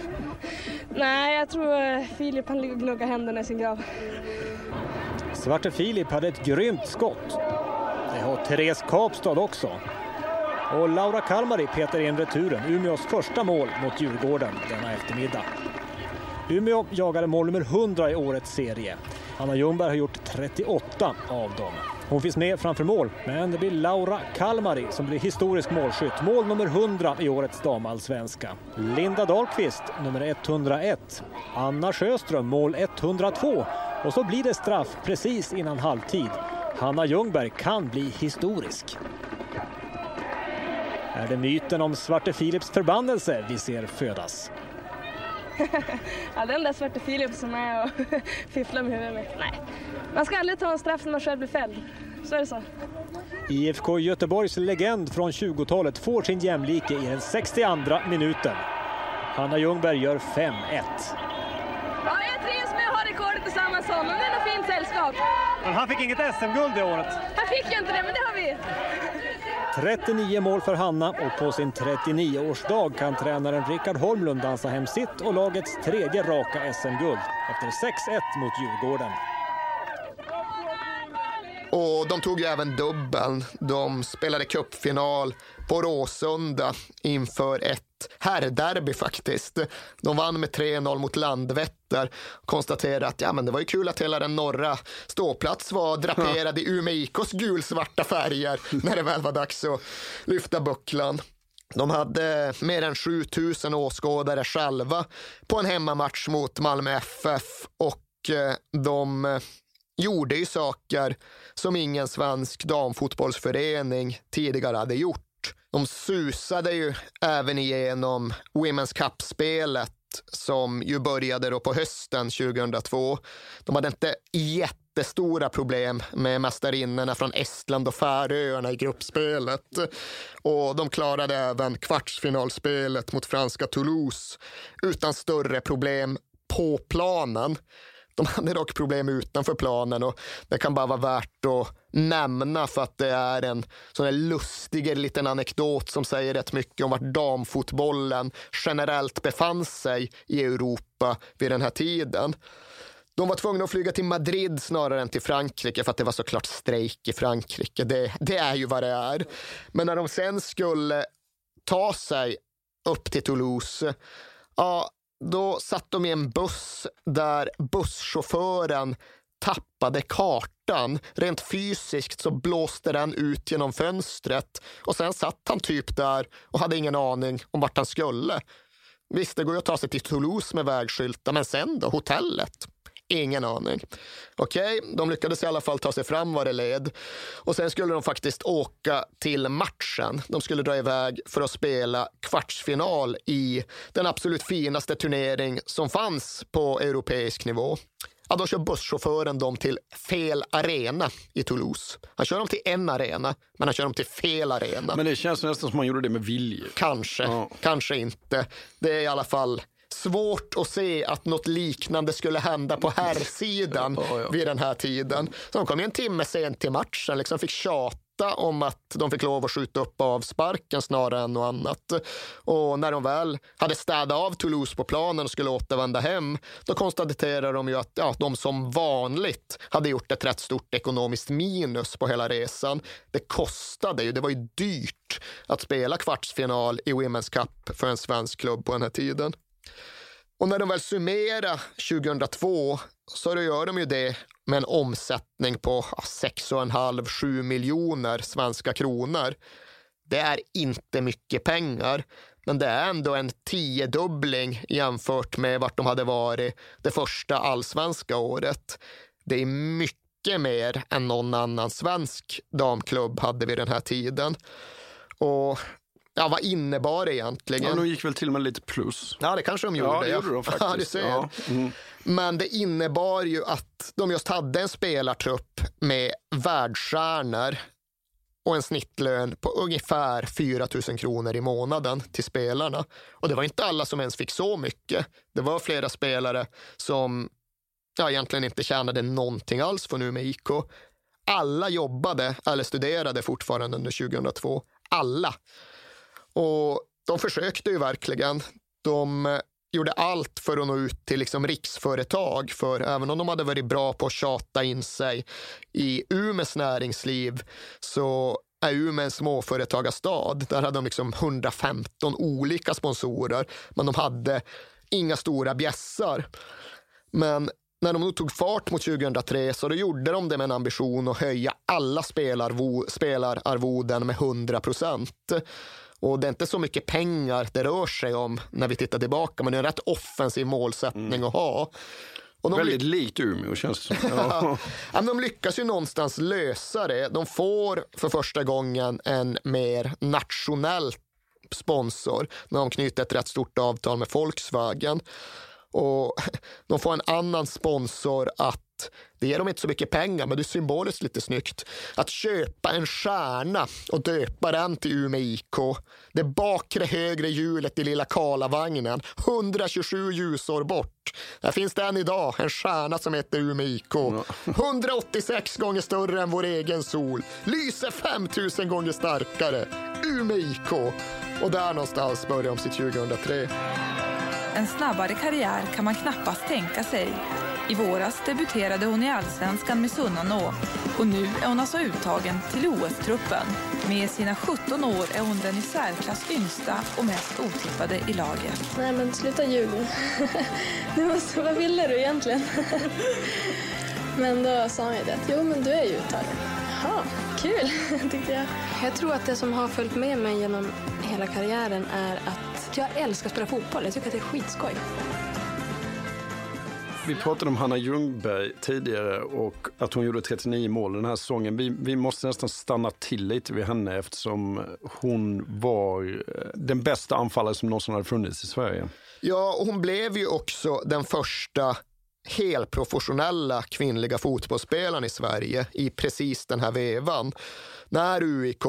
Nej, jag tror Filip han ligger och gnuggar händerna i sin grav. Svarte Filip hade ett grymt skott. Det har Therese Kapstad också. Och Laura Kalmari petar in returen, Umeås första mål mot Djurgården denna eftermiddag. Umeå jagade mål nummer 100 i årets serie. Anna Ljungberg har gjort 38 av dem. Hon finns med framför mål, men det blir Laura Kalmari som blir historisk målskytt. Mål nummer 100 i årets damallsvenska. Linda Dahlqvist, nummer 101. Anna Sjöström, mål 102. Och så blir det straff precis innan halvtid. Hanna Ljungberg kan bli historisk. Är det myten om Svarte Philips förbannelse vi ser födas? ja, den där Svarte Filip som är och fifflar med huvudet med. Nej, man ska aldrig ta en straff när man själv blir fälld. Så är det så. IFK Göteborgs legend från 20-talet får sin jämlike i den 62 minuten. Hanna Ljungberg gör 5-1. Ja, jag trivs med att ha rekordet tillsammans med honom. Det är fint sällskap. Men han fick inget SM-guld det året. Han fick ju inte det, men det har vi. 39 mål för Hanna och på sin 39-årsdag kan tränaren Rickard Holmlund dansa hem sitt och lagets tredje raka SM-guld efter 6-1 mot Djurgården. Och de tog ju även dubbeln. De spelade cupfinal på Råsunda inför ett herrderby faktiskt. De vann med 3-0 mot Landvetter. Konstaterade att ja, men det var ju kul att hela den norra ståplats var draperad i Umeå IKs gulsvarta färger när det väl var dags att lyfta bucklan. De hade mer än 7000 åskådare själva på en hemmamatch mot Malmö FF och eh, de gjorde ju saker som ingen svensk damfotbollsförening tidigare hade gjort. De susade ju även igenom Women's Cup-spelet som ju började då på hösten 2002. De hade inte jättestora problem med mästarinnorna från Estland och Färöarna i gruppspelet. Och de klarade även kvartsfinalspelet mot franska Toulouse utan större problem på planen. De hade dock problem utanför planen och det kan bara vara värt att nämna för att det är en sån här lustig liten anekdot som säger rätt mycket om vart damfotbollen generellt befann sig i Europa vid den här tiden. De var tvungna att flyga till Madrid snarare än till Frankrike för att det var såklart strejk i Frankrike. Det, det är ju vad det är. Men när de sen skulle ta sig upp till Toulouse, ja, då satt de i en buss där busschauffören tappade kartan. Rent fysiskt så blåste den ut genom fönstret och sen satt han typ där och hade ingen aning om vart han skulle. Visst, det går ju att ta sig till Toulouse med vägskyltar, men sen då? Hotellet? Ingen aning. Okej, okay, de lyckades i alla fall ta sig fram vad det led. Och sen skulle de faktiskt åka till matchen. De skulle dra iväg för att spela kvartsfinal i den absolut finaste turnering som fanns på europeisk nivå. Ja, då kör busschauffören dem till fel arena i Toulouse. Han kör dem till en arena, men han kör dem till fel arena. Men det känns nästan som han gjorde det med vilje. Kanske, ja. kanske inte. Det är i alla fall svårt att se att något liknande skulle hända på herrsidan vid den här tiden. Så de kom ju en timme sent till matchen, liksom fick tjata om att de fick lov att skjuta upp avsparken snarare än något annat. Och när de väl hade städat av Toulouse på planen och skulle återvända hem, då konstaterade de ju att ja, de som vanligt hade gjort ett rätt stort ekonomiskt minus på hela resan. Det kostade ju, det var ju dyrt att spela kvartsfinal i Women's Cup för en svensk klubb på den här tiden. Och när de väl summerar 2002 så gör de ju det med en omsättning på 6,5-7 miljoner svenska kronor. Det är inte mycket pengar, men det är ändå en tiodubbling jämfört med vart de hade varit det första allsvenska året. Det är mycket mer än någon annan svensk damklubb hade vid den här tiden. Och Ja, vad innebar det egentligen? Ja, de gick väl till och med lite plus. Ja, det kanske de gjorde. Ja, det gjorde de faktiskt. Ja. Ja. Mm. Men det innebar ju att de just hade en spelartrupp med världsstjärnor och en snittlön på ungefär 4 000 kronor i månaden till spelarna. Och det var inte alla som ens fick så mycket. Det var flera spelare som ja, egentligen inte tjänade någonting alls från Umeå IK. Alla jobbade eller studerade fortfarande under 2002. Alla. Och de försökte ju verkligen. De eh, gjorde allt för att nå ut till liksom riksföretag. För även om de hade varit bra på att tjata in sig i Umeås näringsliv så är Umeå en småföretagarstad. Där hade de liksom 115 olika sponsorer, men de hade inga stora bjässar. Men när de tog fart mot 2003 så då gjorde de det med en ambition att höja alla spelararvoden med 100 procent. Och det är inte så mycket pengar det rör sig om när vi tittar tillbaka, men det är en rätt offensiv målsättning mm. att ha. Och de Väldigt likt Umeå känns det som. Ja. ja, de lyckas ju någonstans lösa det. De får för första gången en mer nationell sponsor när de knyter ett rätt stort avtal med Volkswagen. Och de får en annan sponsor att det ger dem inte så mycket pengar, men det är symboliskt lite snyggt. Att köpa en stjärna och döpa den till Umeå IK. Det bakre högre hjulet i lilla Karlavagnen, 127 ljusår bort. Där finns det än idag, en stjärna som heter Umeå IK. 186 gånger större än vår egen sol. Lyser 5000 gånger starkare. Umeå IK. Och där någonstans började de sitt 2003. En snabbare karriär kan man knappast tänka sig. I våras debuterade hon i Allsvenskan med Sunnanå och nu är hon alltså uttagen till OS-truppen. Med sina 17 år är hon den i särklass yngsta och mest otippade i laget. Nej men sluta ljug nu. måste, vad ville du egentligen? men då sa han ju det jo men du är ju uttagen. Jaha, kul tyckte jag. Jag tror att det som har följt med mig genom hela karriären är att jag älskar att spela fotboll. Jag tycker att det är skitskoj. Vi pratade om Hanna Ljungberg tidigare och att hon gjorde 39 mål den här säsongen. Vi, vi måste nästan stanna till lite vid henne eftersom hon var eh, den bästa anfallare som någonsin hade funnits i Sverige. Ja, och hon blev ju också den första helprofessionella kvinnliga fotbollsspelaren i Sverige i precis den här vevan. När UIK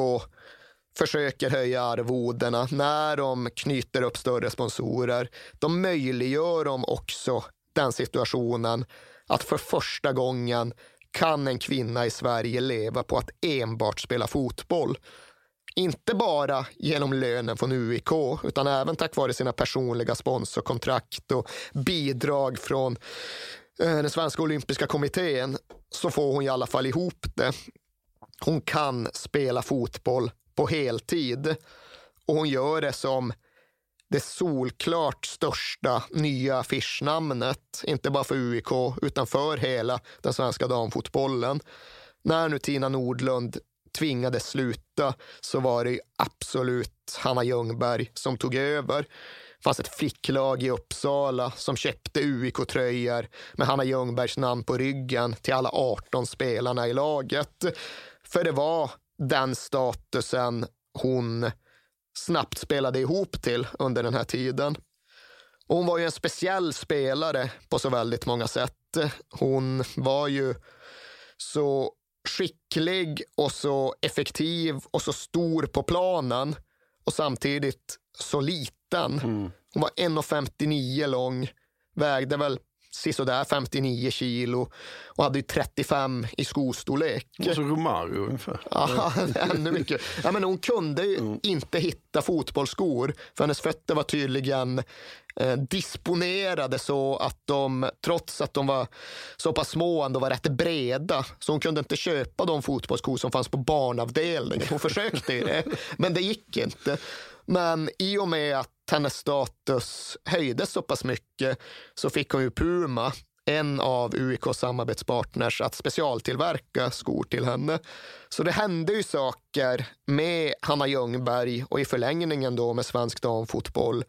försöker höja arvodena, när de knyter upp större sponsorer, då möjliggör de också den situationen att för första gången kan en kvinna i Sverige leva på att enbart spela fotboll. Inte bara genom lönen från UIK, utan även tack vare sina personliga sponsorkontrakt och bidrag från eh, den svenska olympiska kommittén så får hon i alla fall ihop det. Hon kan spela fotboll på heltid och hon gör det som det solklart största nya affischnamnet, inte bara för UIK utan för hela den svenska damfotbollen. När nu Tina Nordlund tvingades sluta så var det absolut Hanna Ljungberg som tog över. Det fanns ett flicklag i Uppsala som köpte UIK-tröjor med Hanna Ljungbergs namn på ryggen till alla 18 spelarna i laget. För det var den statusen hon snabbt spelade ihop till under den här tiden. Och hon var ju en speciell spelare på så väldigt många sätt. Hon var ju så skicklig och så effektiv och så stor på planen och samtidigt så liten. Mm. Hon var 1,59 lång, vägde väl sisådär 59 kilo och hade ju 35 i skostorlek. Alltså Romario ungefär. Ja, ännu mycket. Ja, men hon kunde ju inte hitta fotbollsskor för hennes fötter var tydligen eh, disponerade så att de, trots att de var så pass små, ändå var rätt breda. Så hon kunde inte köpa de fotbollsskor som fanns på barnavdelningen. Hon försökte ju det, men det gick inte. Men i och med att hennes status höjdes så pass mycket så fick hon ju Puma, en av UIKs samarbetspartners, att specialtillverka skor till henne. Så det hände ju saker med Hanna Ljungberg och i förlängningen då med svensk damfotboll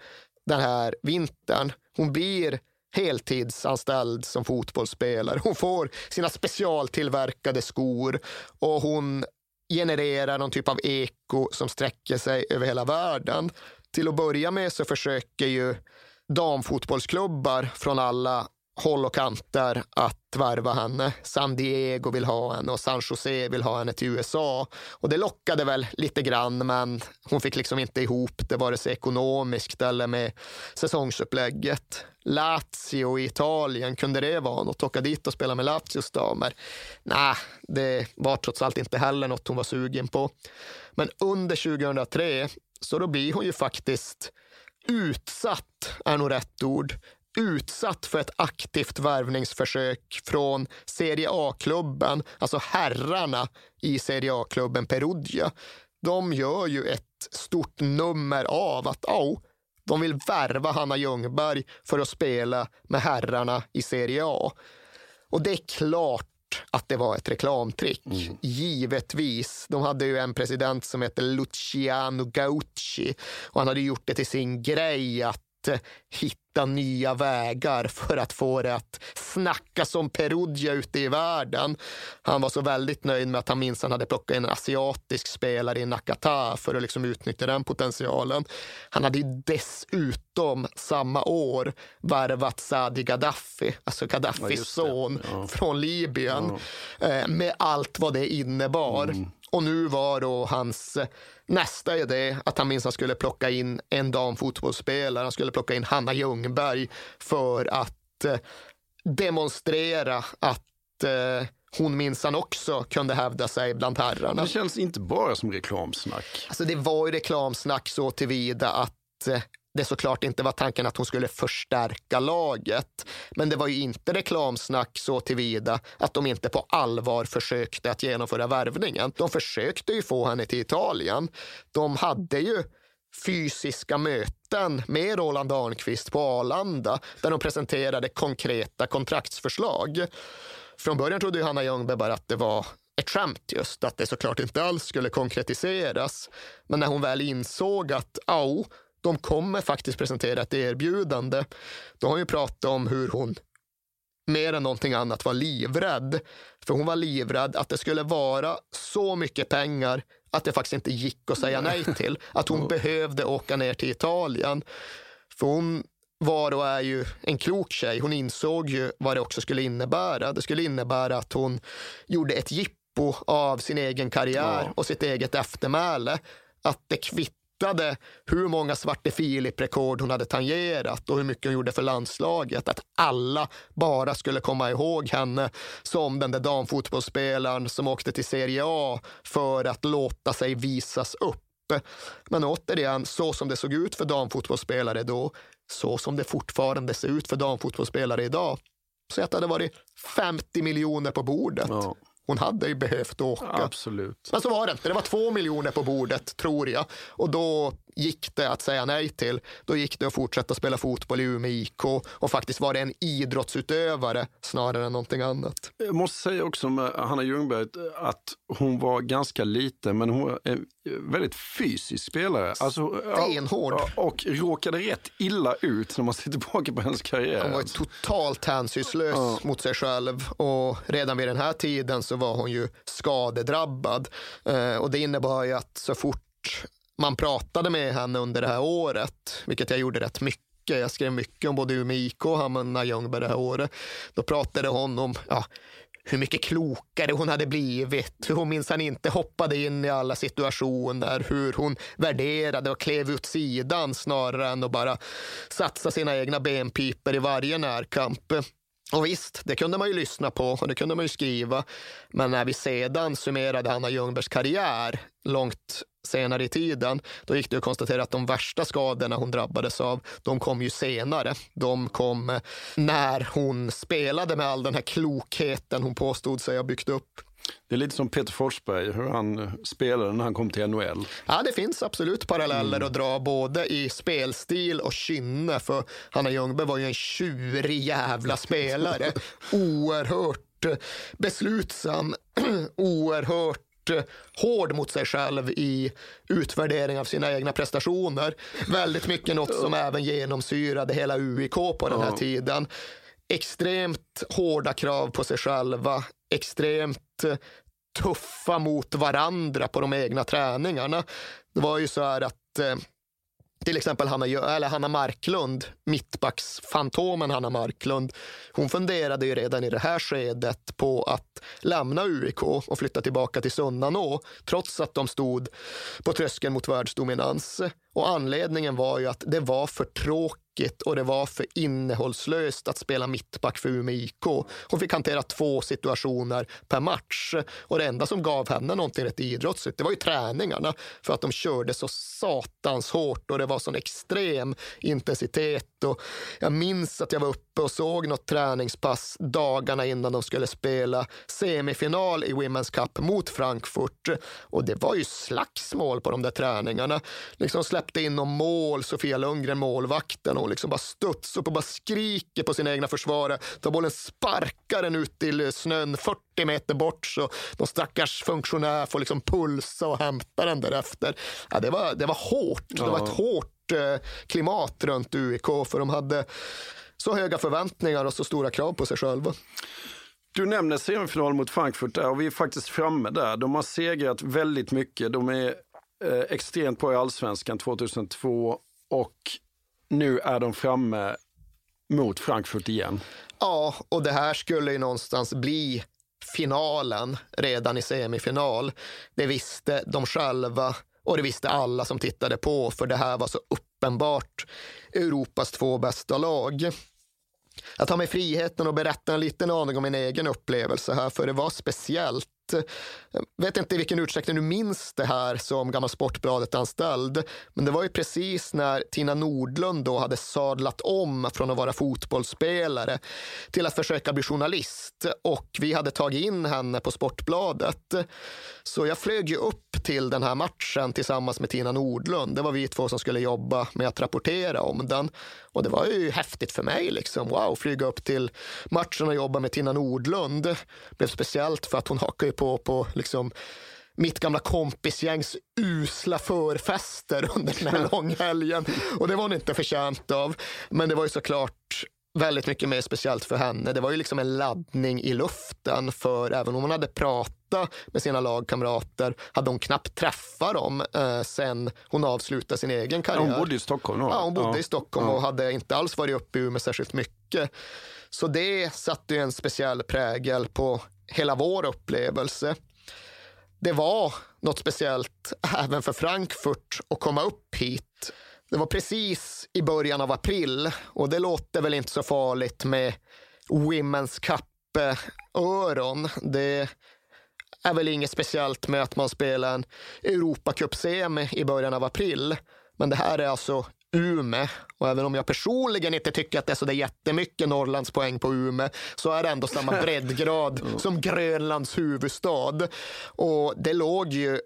den här vintern. Hon blir heltidsanställd som fotbollsspelare. Hon får sina specialtillverkade skor och hon genererar någon typ av eko som sträcker sig över hela världen. Till att börja med så försöker ju damfotbollsklubbar från alla håll och kanter att värva henne. San Diego vill ha henne och San Jose vill ha henne till USA. Och det lockade väl lite grann, men hon fick liksom inte ihop det vare sig ekonomiskt eller med säsongsupplägget. Lazio i Italien, kunde det vara något? Åka dit och spela med Lazios damer? Nej, det var trots allt inte heller något hon var sugen på. Men under 2003 så då blir hon ju faktiskt utsatt, är nog rätt ord, utsatt för ett aktivt värvningsförsök från Serie A-klubben, alltså herrarna i Serie A-klubben Perugia. De gör ju ett stort nummer av att oh, de vill värva Hanna Ljungberg för att spela med herrarna i Serie A. Och det är klart att det var ett reklamtrick. Mm. Givetvis. De hade ju en president som hette Luciano Gaucci och han hade gjort det till sin grej att hitta nya vägar för att få det att snacka som Perugia ute i världen. Han var så väldigt nöjd med att han minst hade plockat in en asiatisk spelare i Nakata för att liksom utnyttja den potentialen. Han hade dessutom samma år värvat Sadi Gaddafi, alltså Gaddafis ja, son ja. från Libyen, ja. Eh, med allt vad det innebar. Mm. Och nu var då hans nästa idé att han minst skulle plocka in en damfotbollsspelare. Han skulle plocka in Hanna Ljungberg för att eh, demonstrera att eh, hon minsann också kunde hävda sig bland herrarna. Det känns inte bara som reklamsnack. Alltså det var ju reklamsnack så tillvida att eh, det såklart inte var tanken att hon skulle förstärka laget. Men det var ju inte reklamsnack så tillvida att de inte på allvar försökte att genomföra värvningen. De försökte ju få henne till Italien. De hade ju fysiska möten med Roland Arnqvist på Arlanda där de presenterade konkreta kontraktsförslag. Från början trodde ju Hanna Ljungberg bara att det var ett skämt just, att det såklart inte alls skulle konkretiseras. Men när hon väl insåg att au, de kommer faktiskt presentera ett erbjudande. Då har hon ju pratat om hur hon mer än någonting annat var livrädd. För hon var livrädd att det skulle vara så mycket pengar att det faktiskt inte gick att säga nej till. Att hon behövde åka ner till Italien. För hon var och är ju en klok tjej. Hon insåg ju vad det också skulle innebära. Det skulle innebära att hon gjorde ett jippo av sin egen karriär och sitt eget eftermäle. Att det kvitt hittade hur många Svarte Filip-rekord hon hade tangerat och hur mycket hon gjorde för landslaget. Att alla bara skulle komma ihåg henne som den där damfotbollsspelaren som åkte till Serie A för att låta sig visas upp. Men återigen, så som det såg ut för damfotbollsspelare då, så som det fortfarande ser ut för damfotbollsspelare idag. Så att det hade varit 50 miljoner på bordet. Ja. Hon hade ju behövt åka. Absolut. Men så var det inte. Det var två miljoner på bordet, tror jag. Och då gick det att säga nej till. Då gick det att fortsätta spela fotboll i Umeå IK och faktiskt vara en idrottsutövare snarare än någonting annat. Jag måste säga också med Hanna Ljungberg att hon var ganska liten men hon var en väldigt fysisk spelare. Alltså, Stenhård. Och, och råkade rätt illa ut när man ser tillbaka på hennes karriär. Hon var totalt hänsynslös ja. mot sig själv och redan vid den här tiden så var hon ju skadedrabbad. Eh, och det innebar ju att så fort man pratade med henne under det här året, vilket jag gjorde rätt mycket jag skrev mycket om både Umeå IK och Hanna Ljungberg det här året. Då pratade hon om ja, hur mycket klokare hon hade blivit, hur hon minsann inte hoppade in i alla situationer, hur hon värderade och klev ut sidan snarare än att bara satsa sina egna benpiper i varje närkamp. Och visst, det kunde man ju lyssna på och det kunde man ju skriva. Men när vi sedan summerade Hanna Ljungbergs karriär långt senare i tiden, då gick det att konstatera att de värsta skadorna hon drabbades av, de kom ju senare. De kom när hon spelade med all den här klokheten hon påstod sig ha byggt upp. Det är lite som Peter Forsberg, hur han spelade när han kom till NHL. Ja, det finns absolut paralleller mm. att dra både i spelstil och kynne. För Hanna Ljungberg var ju en tjurig jävla spelare. Oerhört beslutsam, oerhört hård mot sig själv i utvärdering av sina egna prestationer. Väldigt mycket något som även genomsyrade hela UIK på den här tiden. Extremt hårda krav på sig själva, extremt tuffa mot varandra på de egna träningarna. Det var ju så här att eh, till exempel Hanna, eller Hanna Marklund, mittbacksfantomen Hanna Marklund, hon funderade ju redan i det här skedet på att lämna UIK och flytta tillbaka till Sunnanå, trots att de stod på tröskeln mot världsdominans. Och anledningen var ju att det var för tråkigt och det var för innehållslöst att spela mittback för Umeå IK. Hon fick hantera två situationer per match och det enda som gav henne någonting rätt idrottsligt, det var ju träningarna för att de körde så satans hårt och det var sån extrem intensitet. Och jag minns att jag var uppe och såg något träningspass dagarna innan de skulle spela semifinal i Women's Cup mot Frankfurt och det var ju slagsmål på de där träningarna. Liksom släpp in någon mål, Sofia Lundgren, målvakten, och liksom bara studsar upp och bara skriker på sina egna försvarare. Tar bollen, sparkar den ut till snön 40 meter bort så någon stackars funktionär får liksom pulsa och hämta den därefter. Ja, det, var, det var hårt. Ja. Det var ett hårt eh, klimat runt UIK för de hade så höga förväntningar och så stora krav på sig själva. Du nämner semifinal mot Frankfurt där och vi är faktiskt framme där. De har segrat väldigt mycket. De är eh, extremt bra i allsvenskan 2002 och nu är de framme mot Frankfurt igen. Ja, och det här skulle ju någonstans bli finalen redan i semifinal. Det visste de själva och det visste alla som tittade på, för det här var så uppenbart Europas två bästa lag. Jag tar mig friheten att berätta en liten aning om min egen upplevelse här, för det var speciellt Eh, vet inte i vilken utsträckning du minns det här som gammal Sportbladet-anställd, men det var ju precis när Tina Nordlund då hade sadlat om från att vara fotbollsspelare till att försöka bli journalist och vi hade tagit in henne på Sportbladet. Så jag flög ju upp till den här matchen tillsammans med Tina Nordlund. Det var vi två som skulle jobba med att rapportera om den och det var ju häftigt för mig. Liksom. Wow, flyga upp till matchen och jobba med Tina Nordlund. Det blev speciellt för att hon hakade på på liksom mitt gamla kompisgängs usla förfester under den här långhelgen. Och det var hon inte förtjänt av. Men det var ju såklart väldigt mycket mer speciellt för henne. Det var ju liksom en laddning i luften för även om hon hade pratat med sina lagkamrater hade hon knappt träffat dem eh, sen hon avslutade sin egen karriär. Hon bodde i Stockholm? Ja, hon bodde ja. i Stockholm ja. och hade inte alls varit uppe i Umeå särskilt mycket. Så det satte ju en speciell prägel på hela vår upplevelse. Det var något speciellt även för Frankfurt att komma upp hit. Det var precis i början av april och det låter väl inte så farligt med Women's Cup-öron. Det är väl inget speciellt med att man spelar en Europacup-semi i början av april. Men det här är alltså Ume. Och även om jag personligen inte tycker att det är så där jättemycket Norrlandspoäng på Ume så är det ändå samma breddgrad som Grönlands huvudstad. Och det låg ju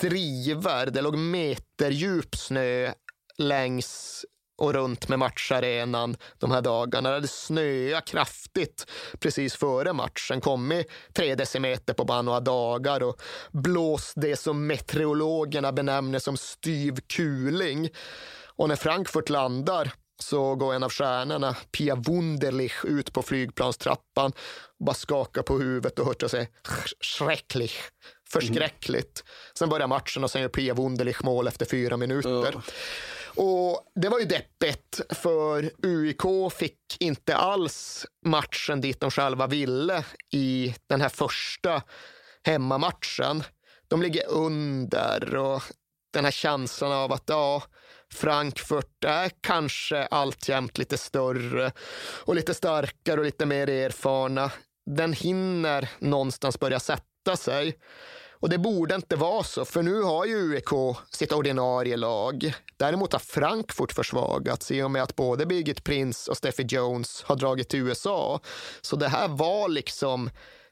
driver. Det låg meterdjup snö längs och runt med matcharenan de här dagarna. Det hade snöat kraftigt precis före matchen, kommit tre decimeter på bara några dagar och blåst det som meteorologerna benämner som styv kuling. Och när Frankfurt landar så går en av stjärnorna, Pia Wunderlich, ut på flygplanstrappan och bara skakar på huvudet och hörtar sig schrecklich, förskräckligt. Sen börjar matchen och sen gör Pia Wunderlich mål efter fyra minuter. Och det var ju deppigt, för UIK fick inte alls matchen dit de själva ville i den här första hemmamatchen. De ligger under och den här känslan av att ja, Frankfurt är kanske alltjämt lite större och lite starkare och lite mer erfarna. Den hinner någonstans börja sätta sig. Och det borde inte vara så, för nu har ju UEK sitt ordinarie lag. Däremot har Frankfurt försvagats i och med att både Birgit Prince och Steffi Jones har dragit till USA. Så det här var liksom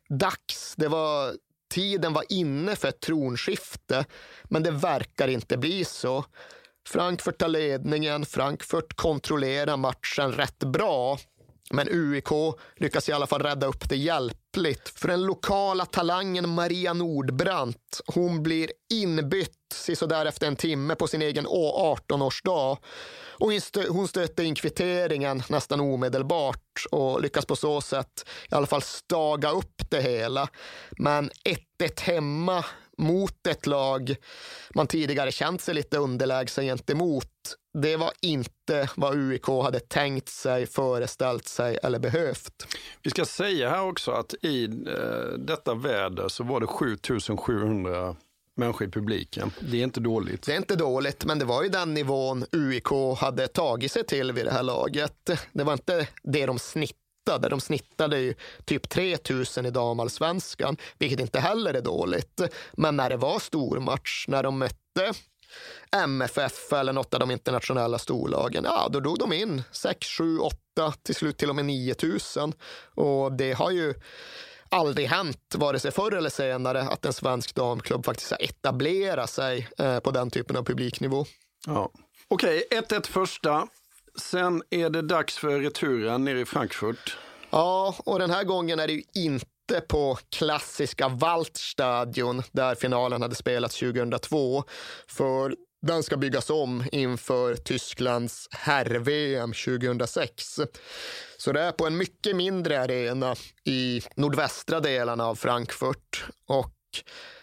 dags. Det var tiden var inne för ett tronskifte, men det verkar inte bli så. Frankfurt tar ledningen, Frankfurt kontrollerar matchen rätt bra. Men UIK lyckas i alla fall rädda upp det hjälpligt. För den lokala talangen Maria Nordbrandt, hon blir inbytt sådär efter en timme på sin egen 18-årsdag. Och hon stöter in kvitteringen nästan omedelbart och lyckas på så sätt i alla fall staga upp det hela. Men 1-1 hemma mot ett lag man tidigare känt sig lite underlägsen gentemot. Det var inte vad UIK hade tänkt sig, föreställt sig eller behövt. Vi ska säga här också att i eh, detta väder så var det 7700 människor i publiken. Det är inte dåligt. Det är inte dåligt, men det var ju den nivån UIK hade tagit sig till vid det här laget. Det var inte det de snittade. De snittade ju typ 3000 i damallsvenskan, vilket inte heller är dåligt. Men när det var stormatch, när de mötte MFF eller något av de internationella storlagen, ja då drog de in 6, 7, 8, till slut till och med 9000. Och det har ju aldrig hänt, vare sig förr eller senare, att en svensk damklubb faktiskt har etablerat sig eh, på den typen av publiknivå. Ja. Okej, okay, 1-1 första. Sen är det dags för returen nere i Frankfurt. Ja, och den här gången är det ju inte på klassiska Waldstadion där finalen hade spelats 2002. För den ska byggas om inför Tysklands herr-VM 2006. Så det är på en mycket mindre arena i nordvästra delarna av Frankfurt. Och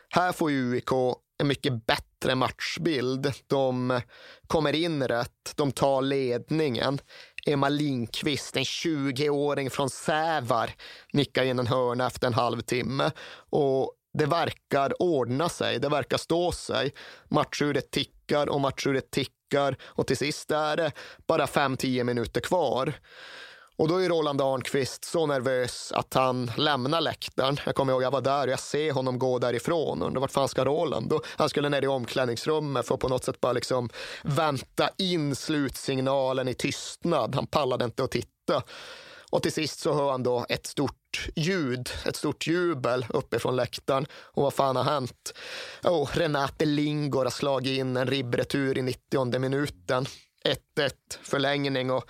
här får UIK en mycket bättre matchbild. De kommer in rätt, de tar ledningen. Emma Lindqvist, en 20-åring från Sävar, nickar in en hörna efter en halvtimme. Och det verkar ordna sig, det verkar stå sig. Matchuret tickar och matchuret tickar och till sist är det bara 5-10 minuter kvar. Och då är Roland Arnqvist så nervös att han lämnar läktaren. Jag kommer ihåg, jag var där och jag ser honom gå därifrån. Undrar vart fan ska Roland? Då, han skulle ner i omklädningsrummet för att på något sätt bara liksom vänta in slutsignalen i tystnad. Han pallade inte att titta. Och till sist så hör han då ett stort ljud, ett stort jubel uppifrån läktaren. Och vad fan har hänt? Oh, Renate Lingor har slagit in en ribbretur i 90 minuten. 1-1 förlängning och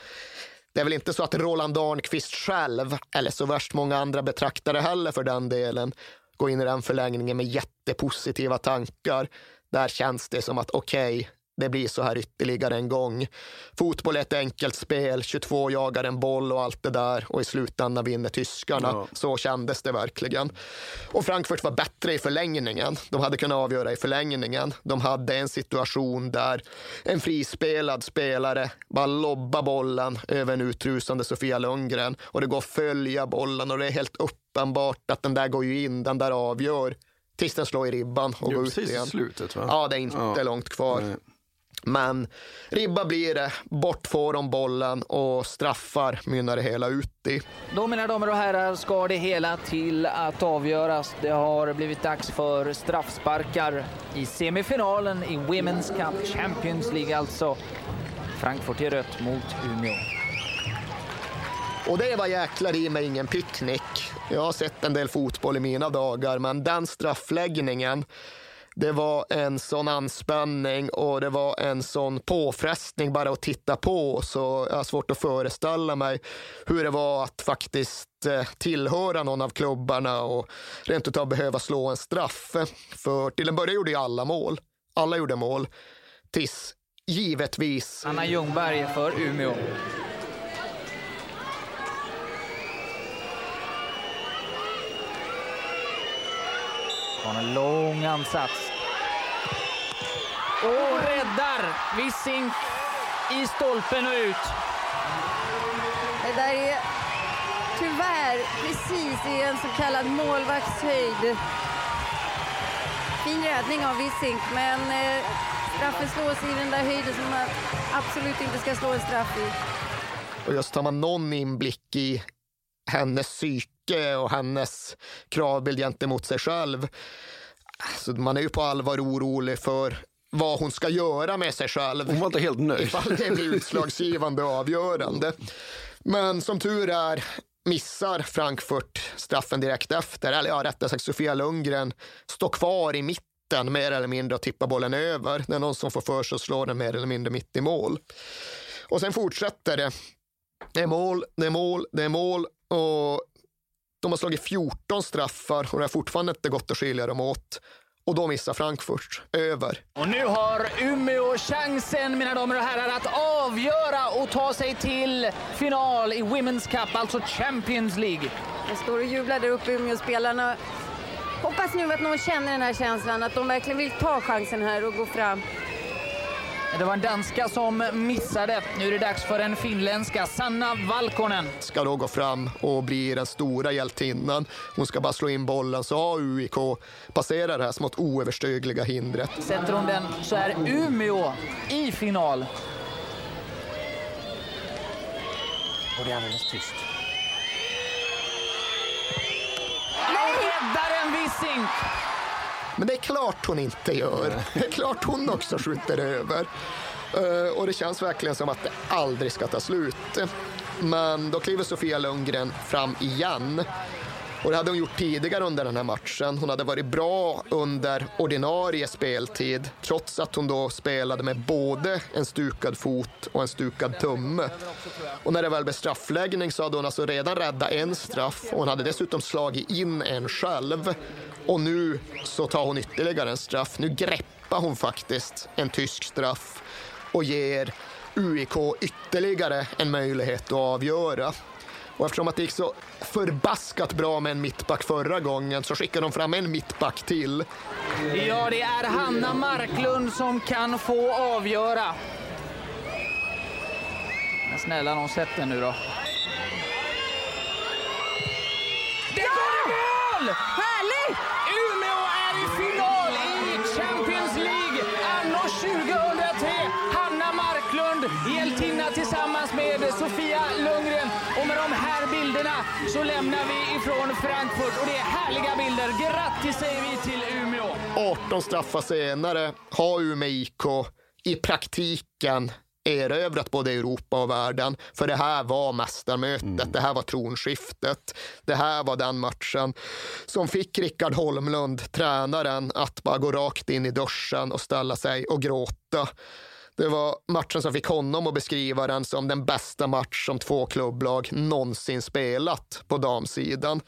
det är väl inte så att Roland Arnqvist själv, eller så värst många andra betraktare heller för den delen, går in i den förlängningen med jättepositiva tankar. Där känns det som att okej, okay, det blir så här ytterligare en gång. Fotboll är ett enkelt spel, 22 jagar en boll och allt det där och i slutändan vinner tyskarna. Ja. Så kändes det verkligen. Och Frankfurt var bättre i förlängningen. De hade kunnat avgöra i förlängningen. De hade en situation där en frispelad spelare bara lobbar bollen över en utrusande Sofia Lundgren och det går att följa bollen och det är helt uppenbart att den där går ju in, den där avgör tills den slår i ribban och går ut igen. slutet? Ja, det är inte ja. långt kvar. Nej. Men ribba blir det, bort får de bollen och straffar mynnar det hela ut i. Då mina damer och herrar ska det hela till att avgöras. Det har blivit dags för straffsparkar i semifinalen i Women's Cup Champions League alltså. Frankfurt i rött mot Umeå. Och det var jäklar i mig ingen picknick. Jag har sett en del fotboll i mina dagar, men den straffläggningen det var en sån anspänning och det var en sån påfrestning bara att titta på. Så jag har svårt att föreställa mig hur det var att faktiskt eh, tillhöra någon av klubbarna och rent utav behöva slå en straff. För till en början gjorde ju alla mål. Alla gjorde mål. Tills givetvis... Anna Ljungberg för Umeå. Har en lång ansats. Och räddar Wissing i stolpen och ut. Det där är tyvärr precis i en så kallad målvaktshöjd. Fin räddning av Wissing, men eh, straffen slås i den där höjden som man absolut inte ska slå en straff i. Och just har man någon inblick i hennes psyke och hennes kravbild gentemot sig själv. Så man är ju på allvar orolig för vad hon ska göra med sig själv. Hon var inte helt nöjd. Ifall det blir utslagsgivande och avgörande. Men som tur är missar Frankfurt straffen direkt efter. Eller ja, rättare sagt Sofia Lundgren står kvar i mitten mer eller mindre och tippar bollen över. Det är någon som får för sig att slå den mer eller mindre mitt i mål. Och sen fortsätter det. Det är mål, det är mål, det är mål och de har slagit 14 straffar och det har fortfarande inte gått att skilja dem åt. Och då missar Frankfurt över. Och nu har Umeå chansen, mina damer och herrar, att avgöra och ta sig till final i Women's Cup, alltså Champions League. Jag står och jublar där uppe, Umeåspelarna. Hoppas nu att någon känner den här känslan, att de verkligen vill ta chansen här och gå fram. Det var en danska som missade. Nu är det dags för en finländska, Sanna Valkonen. Ska då gå fram och bli den stora hjältinnan. Hon ska bara slå in bollen så har UIK passerat det här smått oöverstigliga hindret. Sätter hon den så är Umeå i final. Och det är alldeles tyst. Nej! Räddar en Wissink! Men det är klart hon inte gör. Det är klart hon också skjuter över. Eh, och det känns verkligen som att det aldrig ska ta slut. Men då kliver Sofia Lundgren fram igen. Och det hade hon gjort tidigare under den här matchen. Hon hade varit bra under ordinarie speltid trots att hon då spelade med både en stukad fot och en stukad tumme. Och när det väl blev straffläggning så hade hon alltså redan räddat en straff och hon hade dessutom slagit in en själv. Och nu så tar hon ytterligare en straff. Nu greppar hon faktiskt en tysk straff och ger UIK ytterligare en möjlighet att avgöra. Och eftersom att det gick så förbaskat bra med en mittback förra gången så skickar de fram en mittback till. Ja, det är Hanna Marklund som kan få avgöra. Men snälla någon, sätt den nu då. Det går i mål! Härligt! Umeå är i final i Champions League anno 2003. Hanna Marklund, hjältinna tillsammans med Sofia Lundgren. Med de här bilderna så lämnar vi ifrån Frankfurt. Och det är härliga bilder. Grattis säger vi till Umeå. 18 straffar senare har Umeå IK i praktiken erövrat både Europa och världen. För det här var mästarmötet, mm. det här var tronskiftet. Det här var den matchen som fick Rickard Holmlund, tränaren, att bara gå rakt in i duschen och ställa sig och gråta. Det var matchen som fick honom att beskriva den som den bästa match som två klubblag någonsin spelat på damsidan.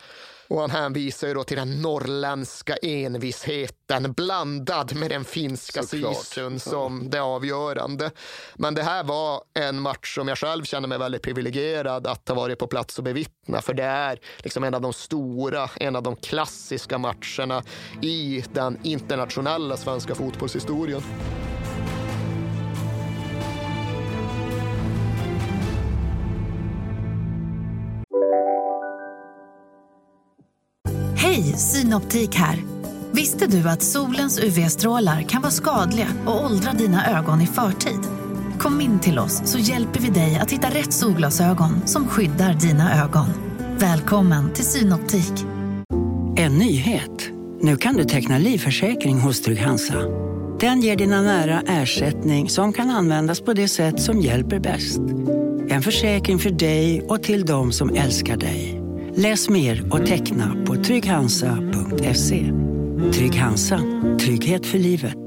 Och han hänvisar ju då till den norrländska envisheten blandad med den finska sisun som det avgörande. Men det här var en match som jag själv känner mig väldigt privilegierad att ha varit på plats och bevittna. För det är liksom en av de stora, en av de klassiska matcherna i den internationella svenska fotbollshistorien. Hej, Synoptik här. Visste du att solens UV-strålar kan vara skadliga och åldra dina ögon i förtid? Kom in till oss så hjälper vi dig att hitta rätt solglasögon som skyddar dina ögon. Välkommen till Synoptik. En nyhet. Nu kan du teckna livförsäkring hos Trygg-Hansa. Den ger dina nära ersättning som kan användas på det sätt som hjälper bäst. En försäkring för dig och till de som älskar dig. Läs mer och teckna på trygghansa.se. Trygg Hansa. Trygghet för livet.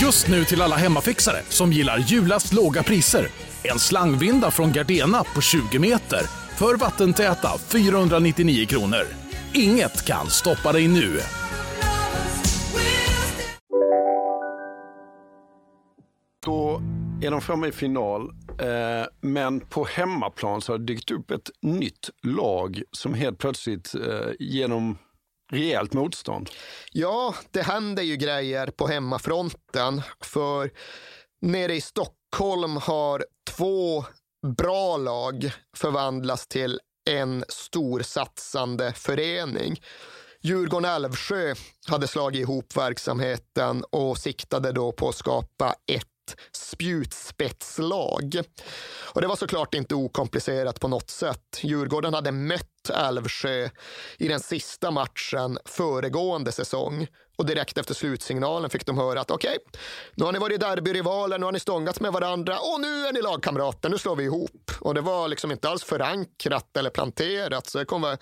Just nu till alla hemmafixare som gillar julast låga priser. En slangvinda från Gardena på 20 meter för vattentäta 499 kronor. Inget kan stoppa dig nu. Då är de framme i final, Eh, men på hemmaplan så har det dykt upp ett nytt lag som helt plötsligt eh, genom rejält motstånd. Ja, det händer ju grejer på hemmafronten. För nere i Stockholm har två bra lag förvandlats till en storsatsande förening. Djurgården-Älvsjö hade slagit ihop verksamheten och siktade då på att skapa ett spjutspetslag. Och det var såklart inte okomplicerat på något sätt. Djurgården hade mött Älvsjö i den sista matchen föregående säsong och direkt efter slutsignalen fick de höra att okej, okay, nu har ni varit derbyrivaler, nu har ni stångats med varandra och nu är ni lagkamrater, nu slår vi ihop. Och det var liksom inte alls förankrat eller planterat, så det kom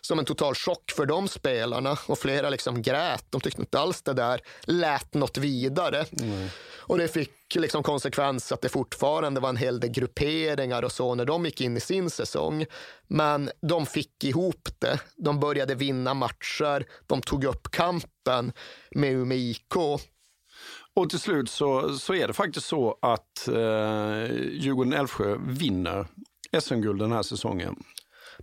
som en total chock för de spelarna och flera liksom grät. De tyckte inte alls det där lät något vidare. Mm. Och det fick liksom konsekvens att det fortfarande var en hel del grupperingar och så när de gick in i sin säsong. Men de fick ihop det. De började vinna matcher. De tog upp kampen med Umeå IK. Och till slut så, så är det faktiskt så att eh, Djurgården-Älvsjö vinner SM-guld den här säsongen.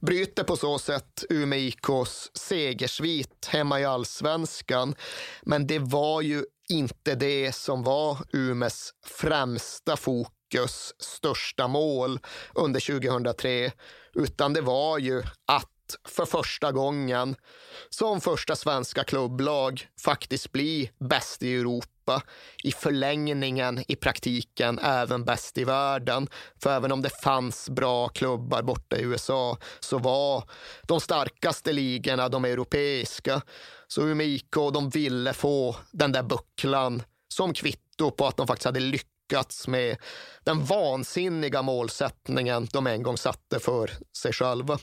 Bryter på så sätt Umeå IKs segersvit hemma i allsvenskan. Men det var ju inte det som var Umes främsta fokus, största mål under 2003, utan det var ju att för första gången som första svenska klubblag faktiskt bli bäst i Europa. I förlängningen, i praktiken, även bäst i världen. För även om det fanns bra klubbar borta i USA så var de starkaste ligorna de europeiska. Så Umeå IK, de ville få den där bucklan som kvitto på att de faktiskt hade lyckats med den vansinniga målsättningen de en gång satte för sig själva.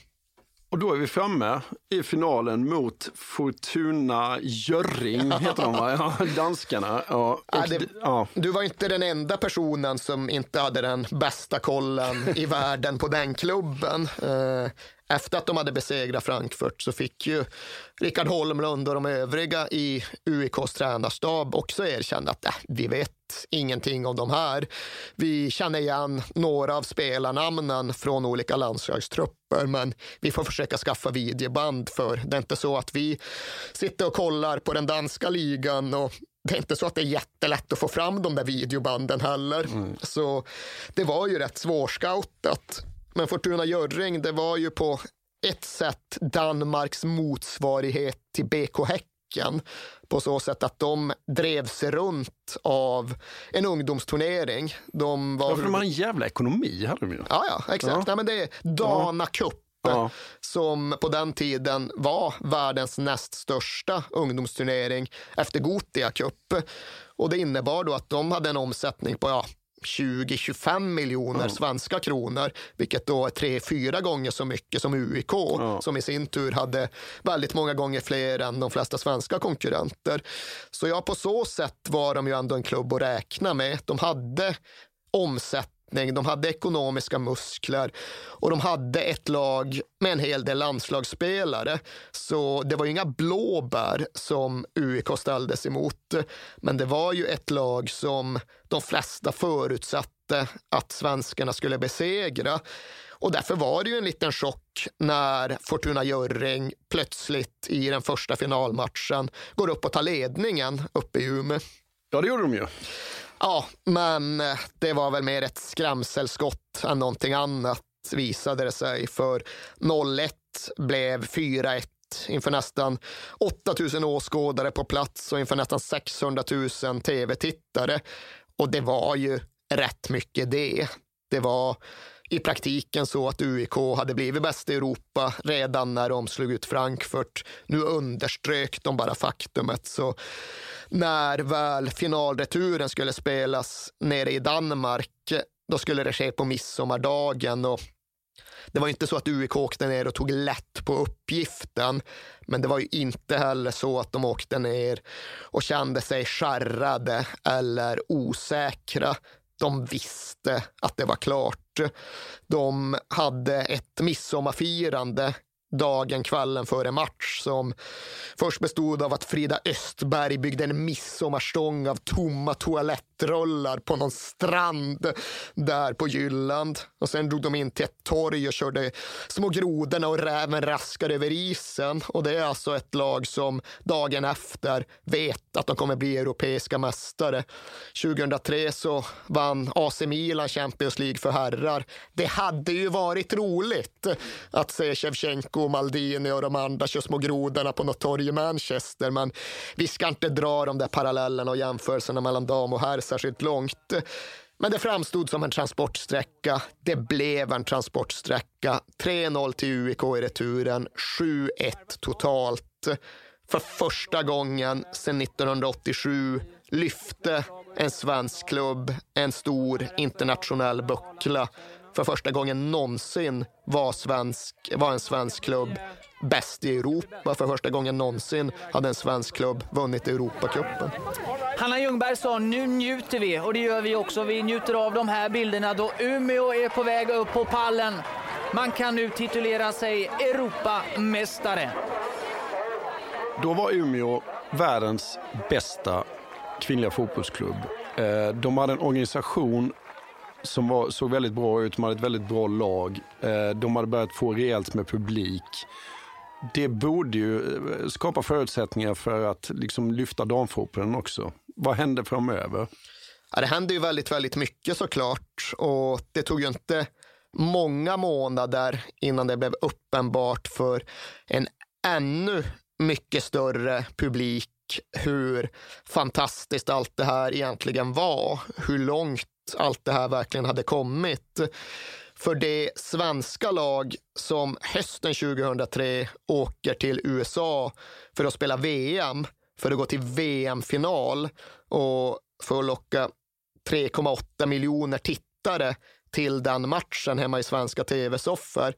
Och då är vi framme i finalen mot Fortuna Görring, heter de va? Ja, danskarna. Ja, ja, det, ja. Du var inte den enda personen som inte hade den bästa kollen i världen på den klubben. Eh, efter att de hade besegrat Frankfurt så fick ju Rickard Holmlund och de övriga i UIKs tränarstab också erkänna att äh, vi vet ingenting om de här. Vi känner igen några av spelarnamnen från olika landslagstrupper men vi får försöka skaffa videoband för det är inte så att vi sitter och kollar på den danska ligan och det är inte så att det är jättelätt att få fram de där videobanden heller. Mm. Så det var ju rätt svårscoutat. Men Fortuna Görring, det var ju på ett sätt Danmarks motsvarighet till BK Häcken på så sätt att de drevs runt av en ungdomsturnering. De var... Ja, för de hade en jävla ekonomi. Hade de ju. Ja, ja, exakt. Ja. Nej, men det är Dana ja. Cup. Ja. som på den tiden var världens näst största ungdomsturnering efter Gotia Cup. Och det innebar då att de hade en omsättning på ja, 20-25 miljoner mm. svenska kronor, vilket då är tre, fyra gånger så mycket som UIK, mm. som i sin tur hade väldigt många gånger fler än de flesta svenska konkurrenter. Så ja, på så sätt var de ju ändå en klubb att räkna med. De hade omsättning de hade ekonomiska muskler och de hade ett lag med en hel del landslagsspelare. Så det var inga blåbär som UIK ställdes emot. Men det var ju ett lag som de flesta förutsatte att svenskarna skulle besegra. Och därför var det ju en liten chock när Fortuna Jörring plötsligt i den första finalmatchen går upp och tar ledningen uppe i Umeå. Ja, det gjorde de ju. Ja, men eh, det var väl mer ett skrämselskott än någonting annat visade det sig. För 0-1 blev 4-1 inför nästan 8000 åskådare på plats och inför nästan 600 000 tv-tittare. Och det var ju rätt mycket det. Det var i praktiken så att UIK hade blivit bäst i Europa redan när de slog ut Frankfurt. Nu underströk de bara faktumet. Så när väl finalreturen skulle spelas nere i Danmark, då skulle det ske på midsommardagen och Det var inte så att UIK åkte ner och tog lätt på uppgiften, men det var ju inte heller så att de åkte ner och kände sig skärrade eller osäkra. De visste att det var klart. De hade ett midsommarfirande dagen, kvällen före match som först bestod av att Frida Östberg byggde en midsommarstång av tomma trollar på någon strand där på Jylland. Och sen drog de in till ett torg och körde Små grodorna och räven raskar över isen. Och det är alltså ett lag som dagen efter vet att de kommer bli europeiska mästare. 2003 så vann AC Milan Champions League för herrar. Det hade ju varit roligt att se Shevchenko Maldini och de andra köra små grodorna på något torg i Manchester. Men vi ska inte dra de där parallellerna och jämförelserna mellan dam och herr särskilt långt. Men det framstod som en transportsträcka. Det blev en transportsträcka. 3-0 till UIK i returen, 7-1 totalt. För första gången sedan 1987 lyfte en svensk klubb en stor internationell buckla. För första gången någonsin var, svensk, var en svensk klubb bäst i Europa. För första gången någonsin hade en svensk klubb vunnit Europacupen. Hanna Ljungberg sa nu njuter vi och det gör vi också. Vi njuter av de här bilderna då Umeå är på väg upp på pallen. Man kan nu titulera sig Europamästare. Då var Umeå världens bästa kvinnliga fotbollsklubb. Eh, de hade en organisation som var, såg väldigt bra ut, de hade ett väldigt bra lag. Eh, de hade börjat få rejält med publik. Det borde ju eh, skapa förutsättningar för att liksom lyfta damfotbollen också. Vad händer framöver? Ja, det hände ju väldigt, väldigt mycket såklart. Och det tog ju inte många månader innan det blev uppenbart för en ännu mycket större publik hur fantastiskt allt det här egentligen var. Hur långt allt det här verkligen hade kommit. För det svenska lag som hösten 2003 åker till USA för att spela VM, för att gå till VM-final och för att locka 3,8 miljoner tittare till den matchen hemma i svenska tv-soffor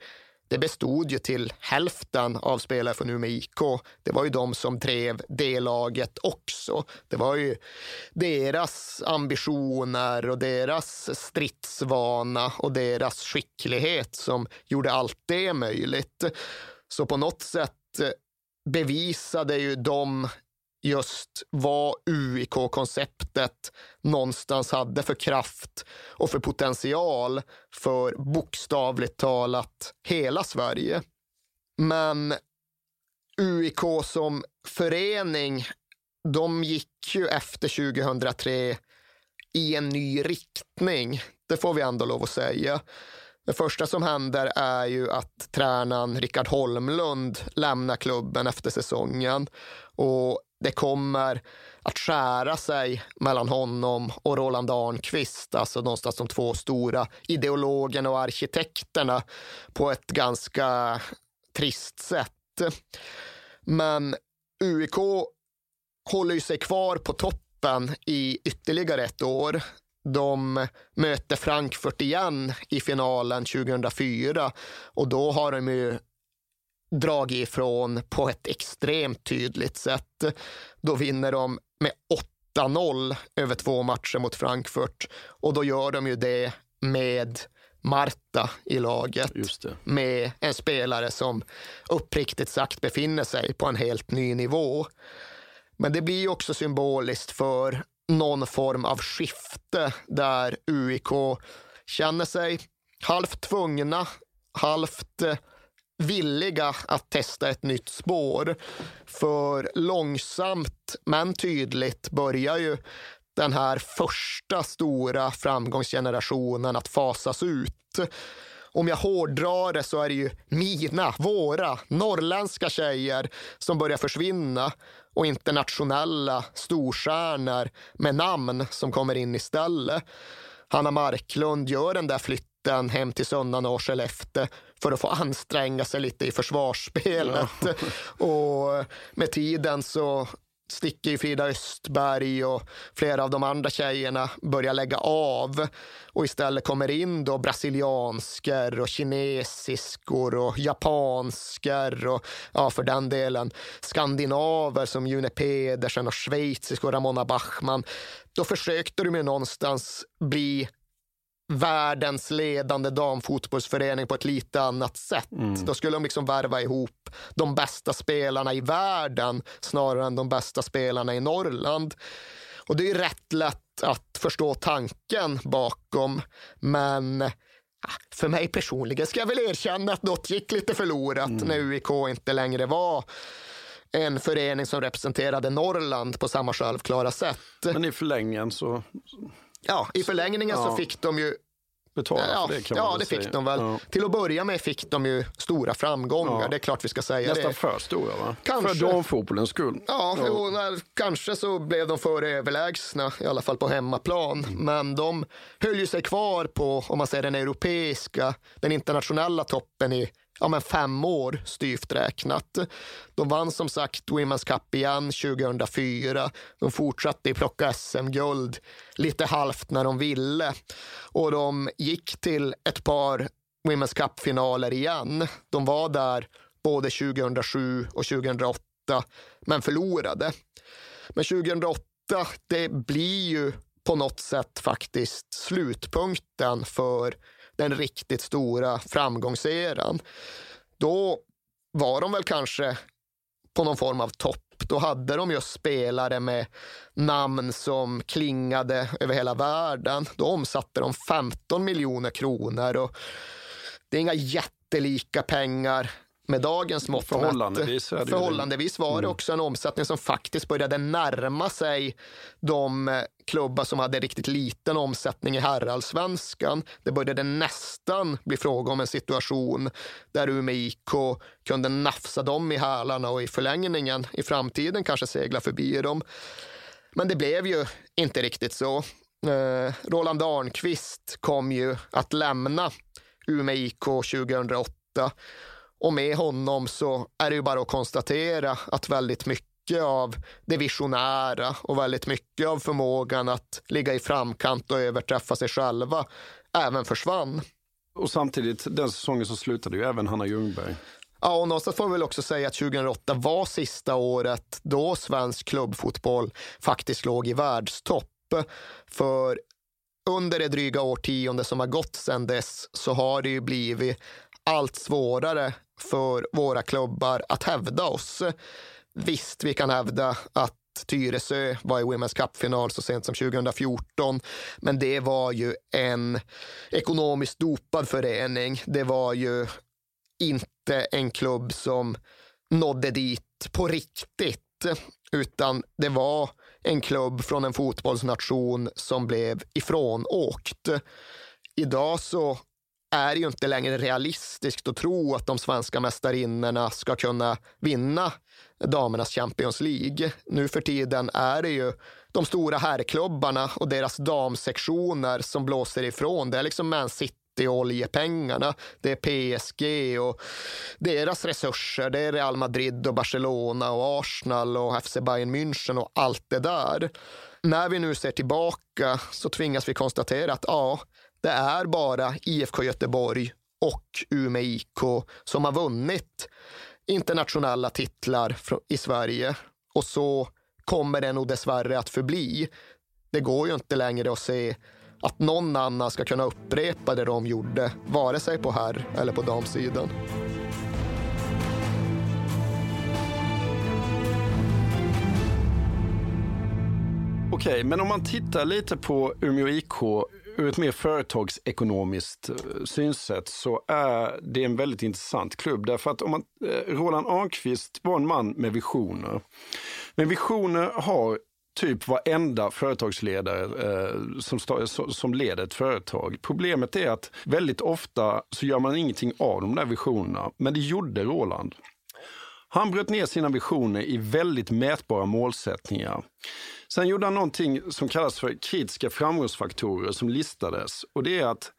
det bestod ju till hälften av spelare från Umeå IK. Det var ju de som drev det laget också. Det var ju deras ambitioner och deras stridsvana och deras skicklighet som gjorde allt det möjligt. Så på något sätt bevisade ju de just vad UIK-konceptet någonstans hade för kraft och för potential för bokstavligt talat hela Sverige. Men UIK som förening, de gick ju efter 2003 i en ny riktning. Det får vi ändå lov att säga. Det första som händer är ju att tränaren Rickard Holmlund lämnar klubben efter säsongen och det kommer att skära sig mellan honom och Roland Arnqvist, alltså någonstans de två stora ideologerna och arkitekterna på ett ganska trist sätt. Men UIK håller ju sig kvar på toppen i ytterligare ett år. De möter Frankfurt igen i finalen 2004 och då har de ju dragit ifrån på ett extremt tydligt sätt. Då vinner de med 8-0 över två matcher mot Frankfurt och då gör de ju det med Marta i laget. Med en spelare som uppriktigt sagt befinner sig på en helt ny nivå. Men det blir också symboliskt för någon form av skifte där UIK känner sig halvt tvungna, halvt villiga att testa ett nytt spår. För långsamt men tydligt börjar ju den här första stora framgångsgenerationen att fasas ut. Om jag hårdrar det så är det ju mina, våra, norrländska tjejer som börjar försvinna och internationella storstjärnor med namn som kommer in istället. Hanna Marklund gör den där flytten hem till Sönnan och Skellefteå för att få anstränga sig lite i försvarsspelet. Ja. och med tiden så sticker ju Frida Östberg och flera av de andra tjejerna börjar lägga av och istället kommer in då brasiliansker och kinesiskor och japansker och ja, för den delen skandinaver som June Pedersen och schweiziskor Ramona Bachmann. Då försökte de ju någonstans bli världens ledande damfotbollsförening på ett lite annat sätt. Mm. Då skulle de liksom värva ihop de bästa spelarna i världen snarare än de bästa spelarna i Norrland. Och det är rätt lätt att förstå tanken bakom, men för mig personligen ska jag väl erkänna att något gick lite förlorat mm. när UIK inte längre var en förening som representerade Norrland på samma självklara sätt. Men i förlängningen så Ja, i förlängningen ja. så fick de ju betala ja, för det kan Ja, det säga. fick de väl. Ja. Till att börja med fick de ju stora framgångar, ja. det är klart vi ska säga Nästan det. för stora va? Kanske. För damfotbollens skull. Ja, ja. Jo, när, kanske så blev de för överlägsna, i alla fall på hemmaplan. Mm. Men de höll ju sig kvar på, om man säger den europeiska, den internationella toppen i ja, men fem år styvt räknat. De vann som sagt Women's Cup igen 2004. De fortsatte plocka SM-guld lite halvt när de ville och de gick till ett par Women's Cup-finaler igen. De var där både 2007 och 2008 men förlorade. Men 2008, det blir ju på något sätt faktiskt slutpunkten för den riktigt stora framgångseran. Då var de väl kanske på någon form av topp. Då hade de just spelare med namn som klingade över hela världen. Då omsatte de 15 miljoner kronor. Och det är inga jättelika pengar med dagens mått Förhållandevis, Förhållandevis var det mm. också en omsättning som faktiskt började närma sig de eh, klubbar som hade riktigt liten omsättning i herrallsvenskan. Det började nästan bli fråga om en situation där Umeå IK kunde nafsa dem i hälarna och i förlängningen i framtiden kanske segla förbi dem. Men det blev ju inte riktigt så. Eh, Roland Arnqvist kom ju att lämna Umeå IK 2008 och med honom så är det ju bara att konstatera att väldigt mycket av det visionära och väldigt mycket av förmågan att ligga i framkant och överträffa sig själva även försvann. Och samtidigt, den säsongen så slutade ju även Hanna Ljungberg. Ja, och någonstans får vi väl också säga att 2008 var sista året då svensk klubbfotboll faktiskt låg i världstopp. För under det dryga årtionde som har gått sedan dess så har det ju blivit allt svårare för våra klubbar att hävda oss. Visst, vi kan hävda att Tyresö var i Women's Cup-final så sent som 2014. Men det var ju en ekonomiskt dopad förening. Det var ju inte en klubb som nådde dit på riktigt, utan det var en klubb från en fotbollsnation som blev ifrånåkt. Idag så är ju inte längre realistiskt att tro att de svenska mästarinnorna ska kunna vinna damernas Champions League. Nu för tiden är det ju de stora herrklubbarna och deras damsektioner som blåser ifrån. Det är liksom Man City oljepengarna, det är PSG och deras resurser. Det är Real Madrid och Barcelona och Arsenal och FC Bayern München och allt det där. När vi nu ser tillbaka så tvingas vi konstatera att ja, det är bara IFK Göteborg och Umeå IK som har vunnit internationella titlar i Sverige. Och så kommer det nog dessvärre att förbli. Det går ju inte längre att se att någon annan ska kunna upprepa det de gjorde, vare sig på herr eller på damsidan. Okej, men om man tittar lite på Umeå IK ur ett mer företagsekonomiskt eh, synsätt så är det en väldigt intressant klubb. Därför att om man, eh, Roland Arnqvist var en man med visioner. Men visioner har typ varenda företagsledare eh, som, som leder ett företag. Problemet är att väldigt ofta så gör man ingenting av de där visionerna. Men det gjorde Roland. Han bröt ner sina visioner i väldigt mätbara målsättningar. Sen gjorde han någonting som kallas för kritiska framgångsfaktorer som listades. Och det är att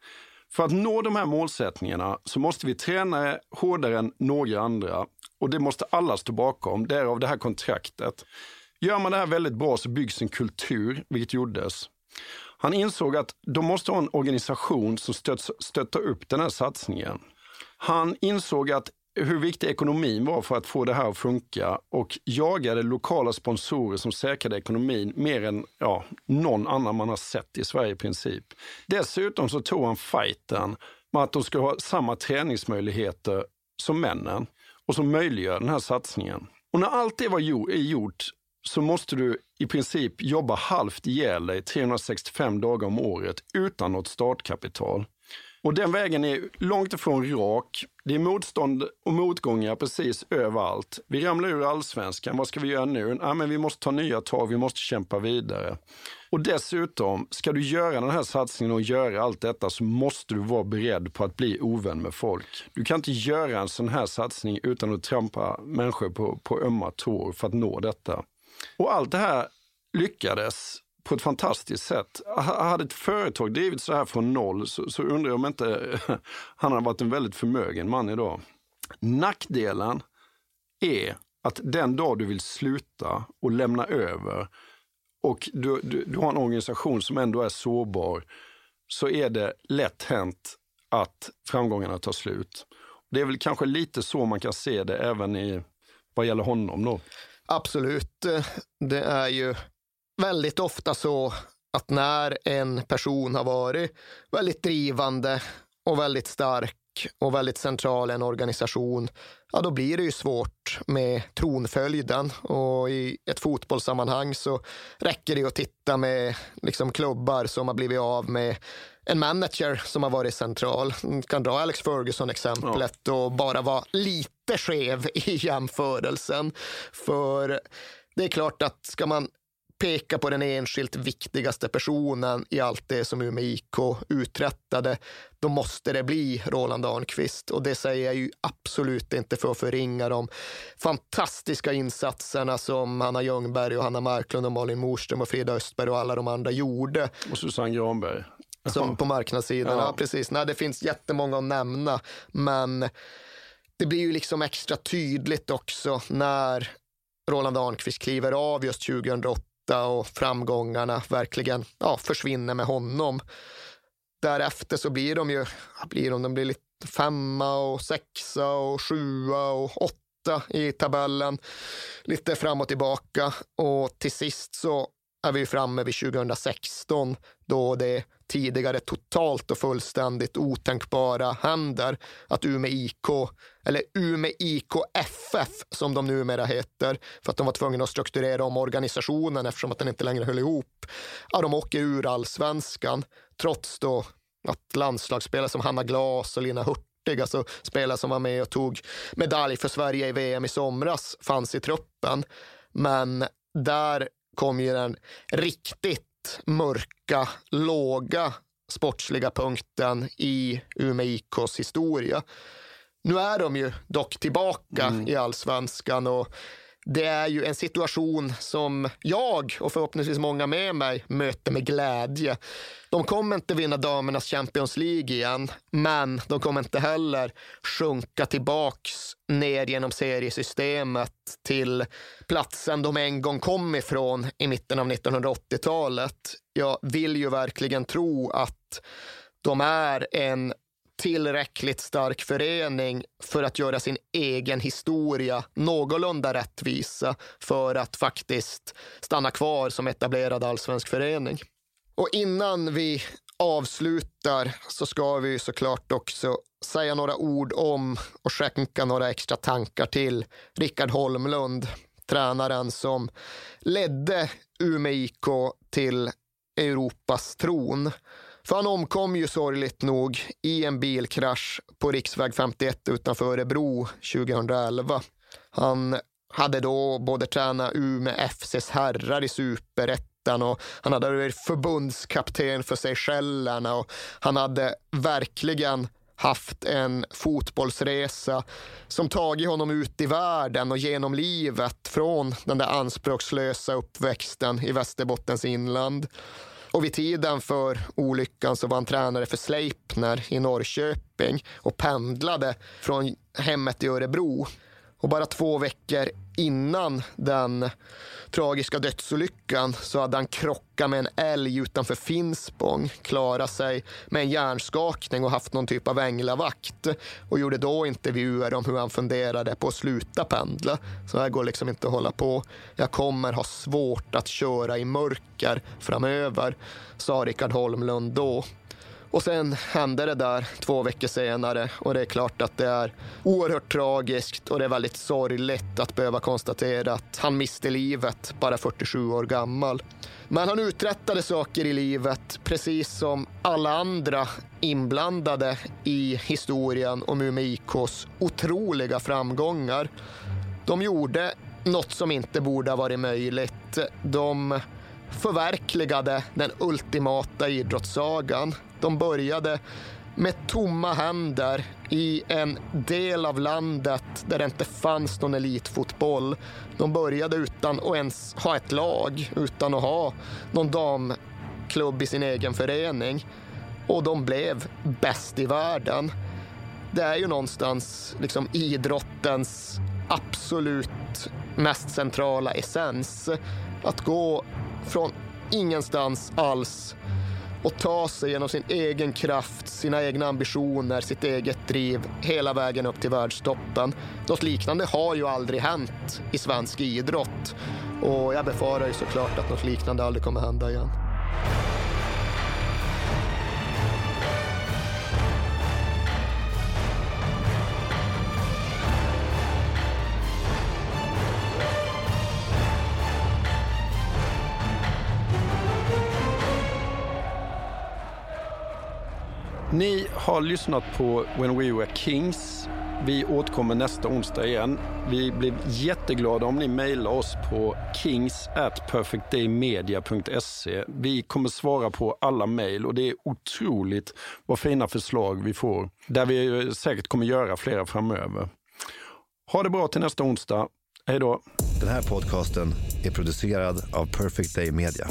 för att nå de här målsättningarna så måste vi träna hårdare än några andra. Och det måste alla stå bakom, därav det här kontraktet. Gör man det här väldigt bra så byggs en kultur, vilket gjordes. Han insåg att de måste ha en organisation som stöt, stöttar upp den här satsningen. Han insåg att hur viktig ekonomin var för att få det här att funka och jagade lokala sponsorer som säkrade ekonomin mer än ja, någon annan man har sett i Sverige i princip. Dessutom så tog han fighten med att de ska ha samma träningsmöjligheter som männen och som möjliggör den här satsningen. Och när allt det var gjort så måste du i princip jobba halvt ihjäl dig 365 dagar om året utan något startkapital. Och den vägen är långt ifrån rak. Det är motstånd och motgångar precis överallt. Vi ramlar ur allsvenskan. Vad ska vi göra nu? Ja, men vi måste ta nya tag. Vi måste kämpa vidare. Och dessutom, ska du göra den här satsningen och göra allt detta så måste du vara beredd på att bli ovän med folk. Du kan inte göra en sån här satsning utan att trampa människor på, på ömma tår för att nå detta. Och allt det här lyckades på ett fantastiskt sätt. Hade ett företag drivits så här från noll så, så undrar jag om inte han hade varit en väldigt förmögen man idag. Nackdelen är att den dag du vill sluta och lämna över och du, du, du har en organisation som ändå är sårbar så är det lätt hänt att framgångarna tar slut. Det är väl kanske lite så man kan se det även i vad gäller honom då. Absolut. Det är ju väldigt ofta så att när en person har varit väldigt drivande och väldigt stark och väldigt central i en organisation, ja då blir det ju svårt med tronföljden. Och i ett fotbollssammanhang så räcker det att titta med liksom klubbar som har blivit av med en manager som har varit central. Man kan dra Alex Ferguson-exemplet ja. och bara vara lite skev i jämförelsen. För det är klart att ska man peka på den enskilt viktigaste personen i allt det som Umeå IK uträttade, då måste det bli Roland Arnqvist. Och det säger jag ju absolut inte för att förringa de fantastiska insatserna som Hanna Ljungberg och Hanna Marklund och Malin Morström och Frida Östberg och alla de andra gjorde. Och Susanne Granberg. Som på marknadssidan, ja. ja precis. Nej, det finns jättemånga att nämna, men det blir ju liksom extra tydligt också när Roland Arnqvist kliver av just 2008 och framgångarna verkligen ja, försvinner med honom. Därefter så blir de ju, blir de, de blir lite femma och sexa och sjua och åtta i tabellen. Lite fram och tillbaka och till sist så är vi framme vid 2016 då det tidigare totalt och fullständigt otänkbara händer att Umeå IK, eller Umeå IK FF som de numera heter, för att de var tvungna att strukturera om organisationen eftersom att den inte längre höll ihop. Ja, de åker ur allsvenskan trots då att landslagsspelare som Hanna Glas och Lina Hurtig, alltså spelare som var med och tog medalj för Sverige i VM i somras, fanns i truppen. Men där kom ju den riktigt mörka, låga sportsliga punkten i Umeå IKs historia. Nu är de ju dock tillbaka mm. i allsvenskan och det är ju en situation som jag och förhoppningsvis många med mig möter med glädje. De kommer inte vinna damernas Champions League igen, men de kommer inte heller sjunka tillbaks ner genom seriesystemet till platsen de en gång kom ifrån i mitten av 1980-talet. Jag vill ju verkligen tro att de är en tillräckligt stark förening för att göra sin egen historia någorlunda rättvisa för att faktiskt stanna kvar som etablerad allsvensk förening. Och innan vi avslutar så ska vi såklart också säga några ord om och skänka några extra tankar till Rickard Holmlund, tränaren som ledde Umeå IK till Europas tron. För han omkom ju sorgligt nog i en bilkrasch på riksväg 51 utanför Örebro 2011. Han hade då både tränat Umeå FCs herrar i superettan och han hade varit förbundskapten för Seychellerna och han hade verkligen haft en fotbollsresa som tagit honom ut i världen och genom livet från den där anspråkslösa uppväxten i Västerbottens inland. Och vid tiden för olyckan så var han tränare för Sleipner i Norrköping och pendlade från hemmet i Örebro. Och bara två veckor innan den tragiska dödsolyckan så hade han krockat med en älg utanför Finspång, klarat sig med en hjärnskakning och haft någon typ av änglavakt och gjorde då intervjuer om hur han funderade på att sluta pendla. Så här går liksom inte att hålla på. Jag kommer ha svårt att köra i mörker framöver, sa Rickard Holmlund då. Och sen hände det där två veckor senare och det är klart att det är oerhört tragiskt och det är väldigt sorgligt att behöva konstatera att han miste livet, bara 47 år gammal. Men han uträttade saker i livet, precis som alla andra inblandade i historien om Umeå IKs otroliga framgångar. De gjorde något som inte borde ha varit möjligt. De förverkligade den ultimata idrottssagan. De började med tomma händer i en del av landet där det inte fanns någon elitfotboll. De började utan att ens ha ett lag, utan att ha någon damklubb i sin egen förening. Och de blev bäst i världen. Det är ju någonstans liksom idrottens absolut mest centrala essens. Att gå från ingenstans alls och ta sig genom sin egen kraft, sina egna ambitioner, sitt eget driv hela vägen upp till världstoppen. Något liknande har ju aldrig hänt i svensk idrott och jag befarar ju såklart att något liknande aldrig kommer hända igen. Ni har lyssnat på When We Were Kings. Vi återkommer nästa onsdag igen. Vi blir jätteglada om ni mejlar oss på kings at perfectdaymedia.se. Vi kommer svara på alla mejl och det är otroligt vad fina förslag vi får. Där vi säkert kommer göra flera framöver. Ha det bra till nästa onsdag. Hej då. Den här podcasten är producerad av Perfect Day Media.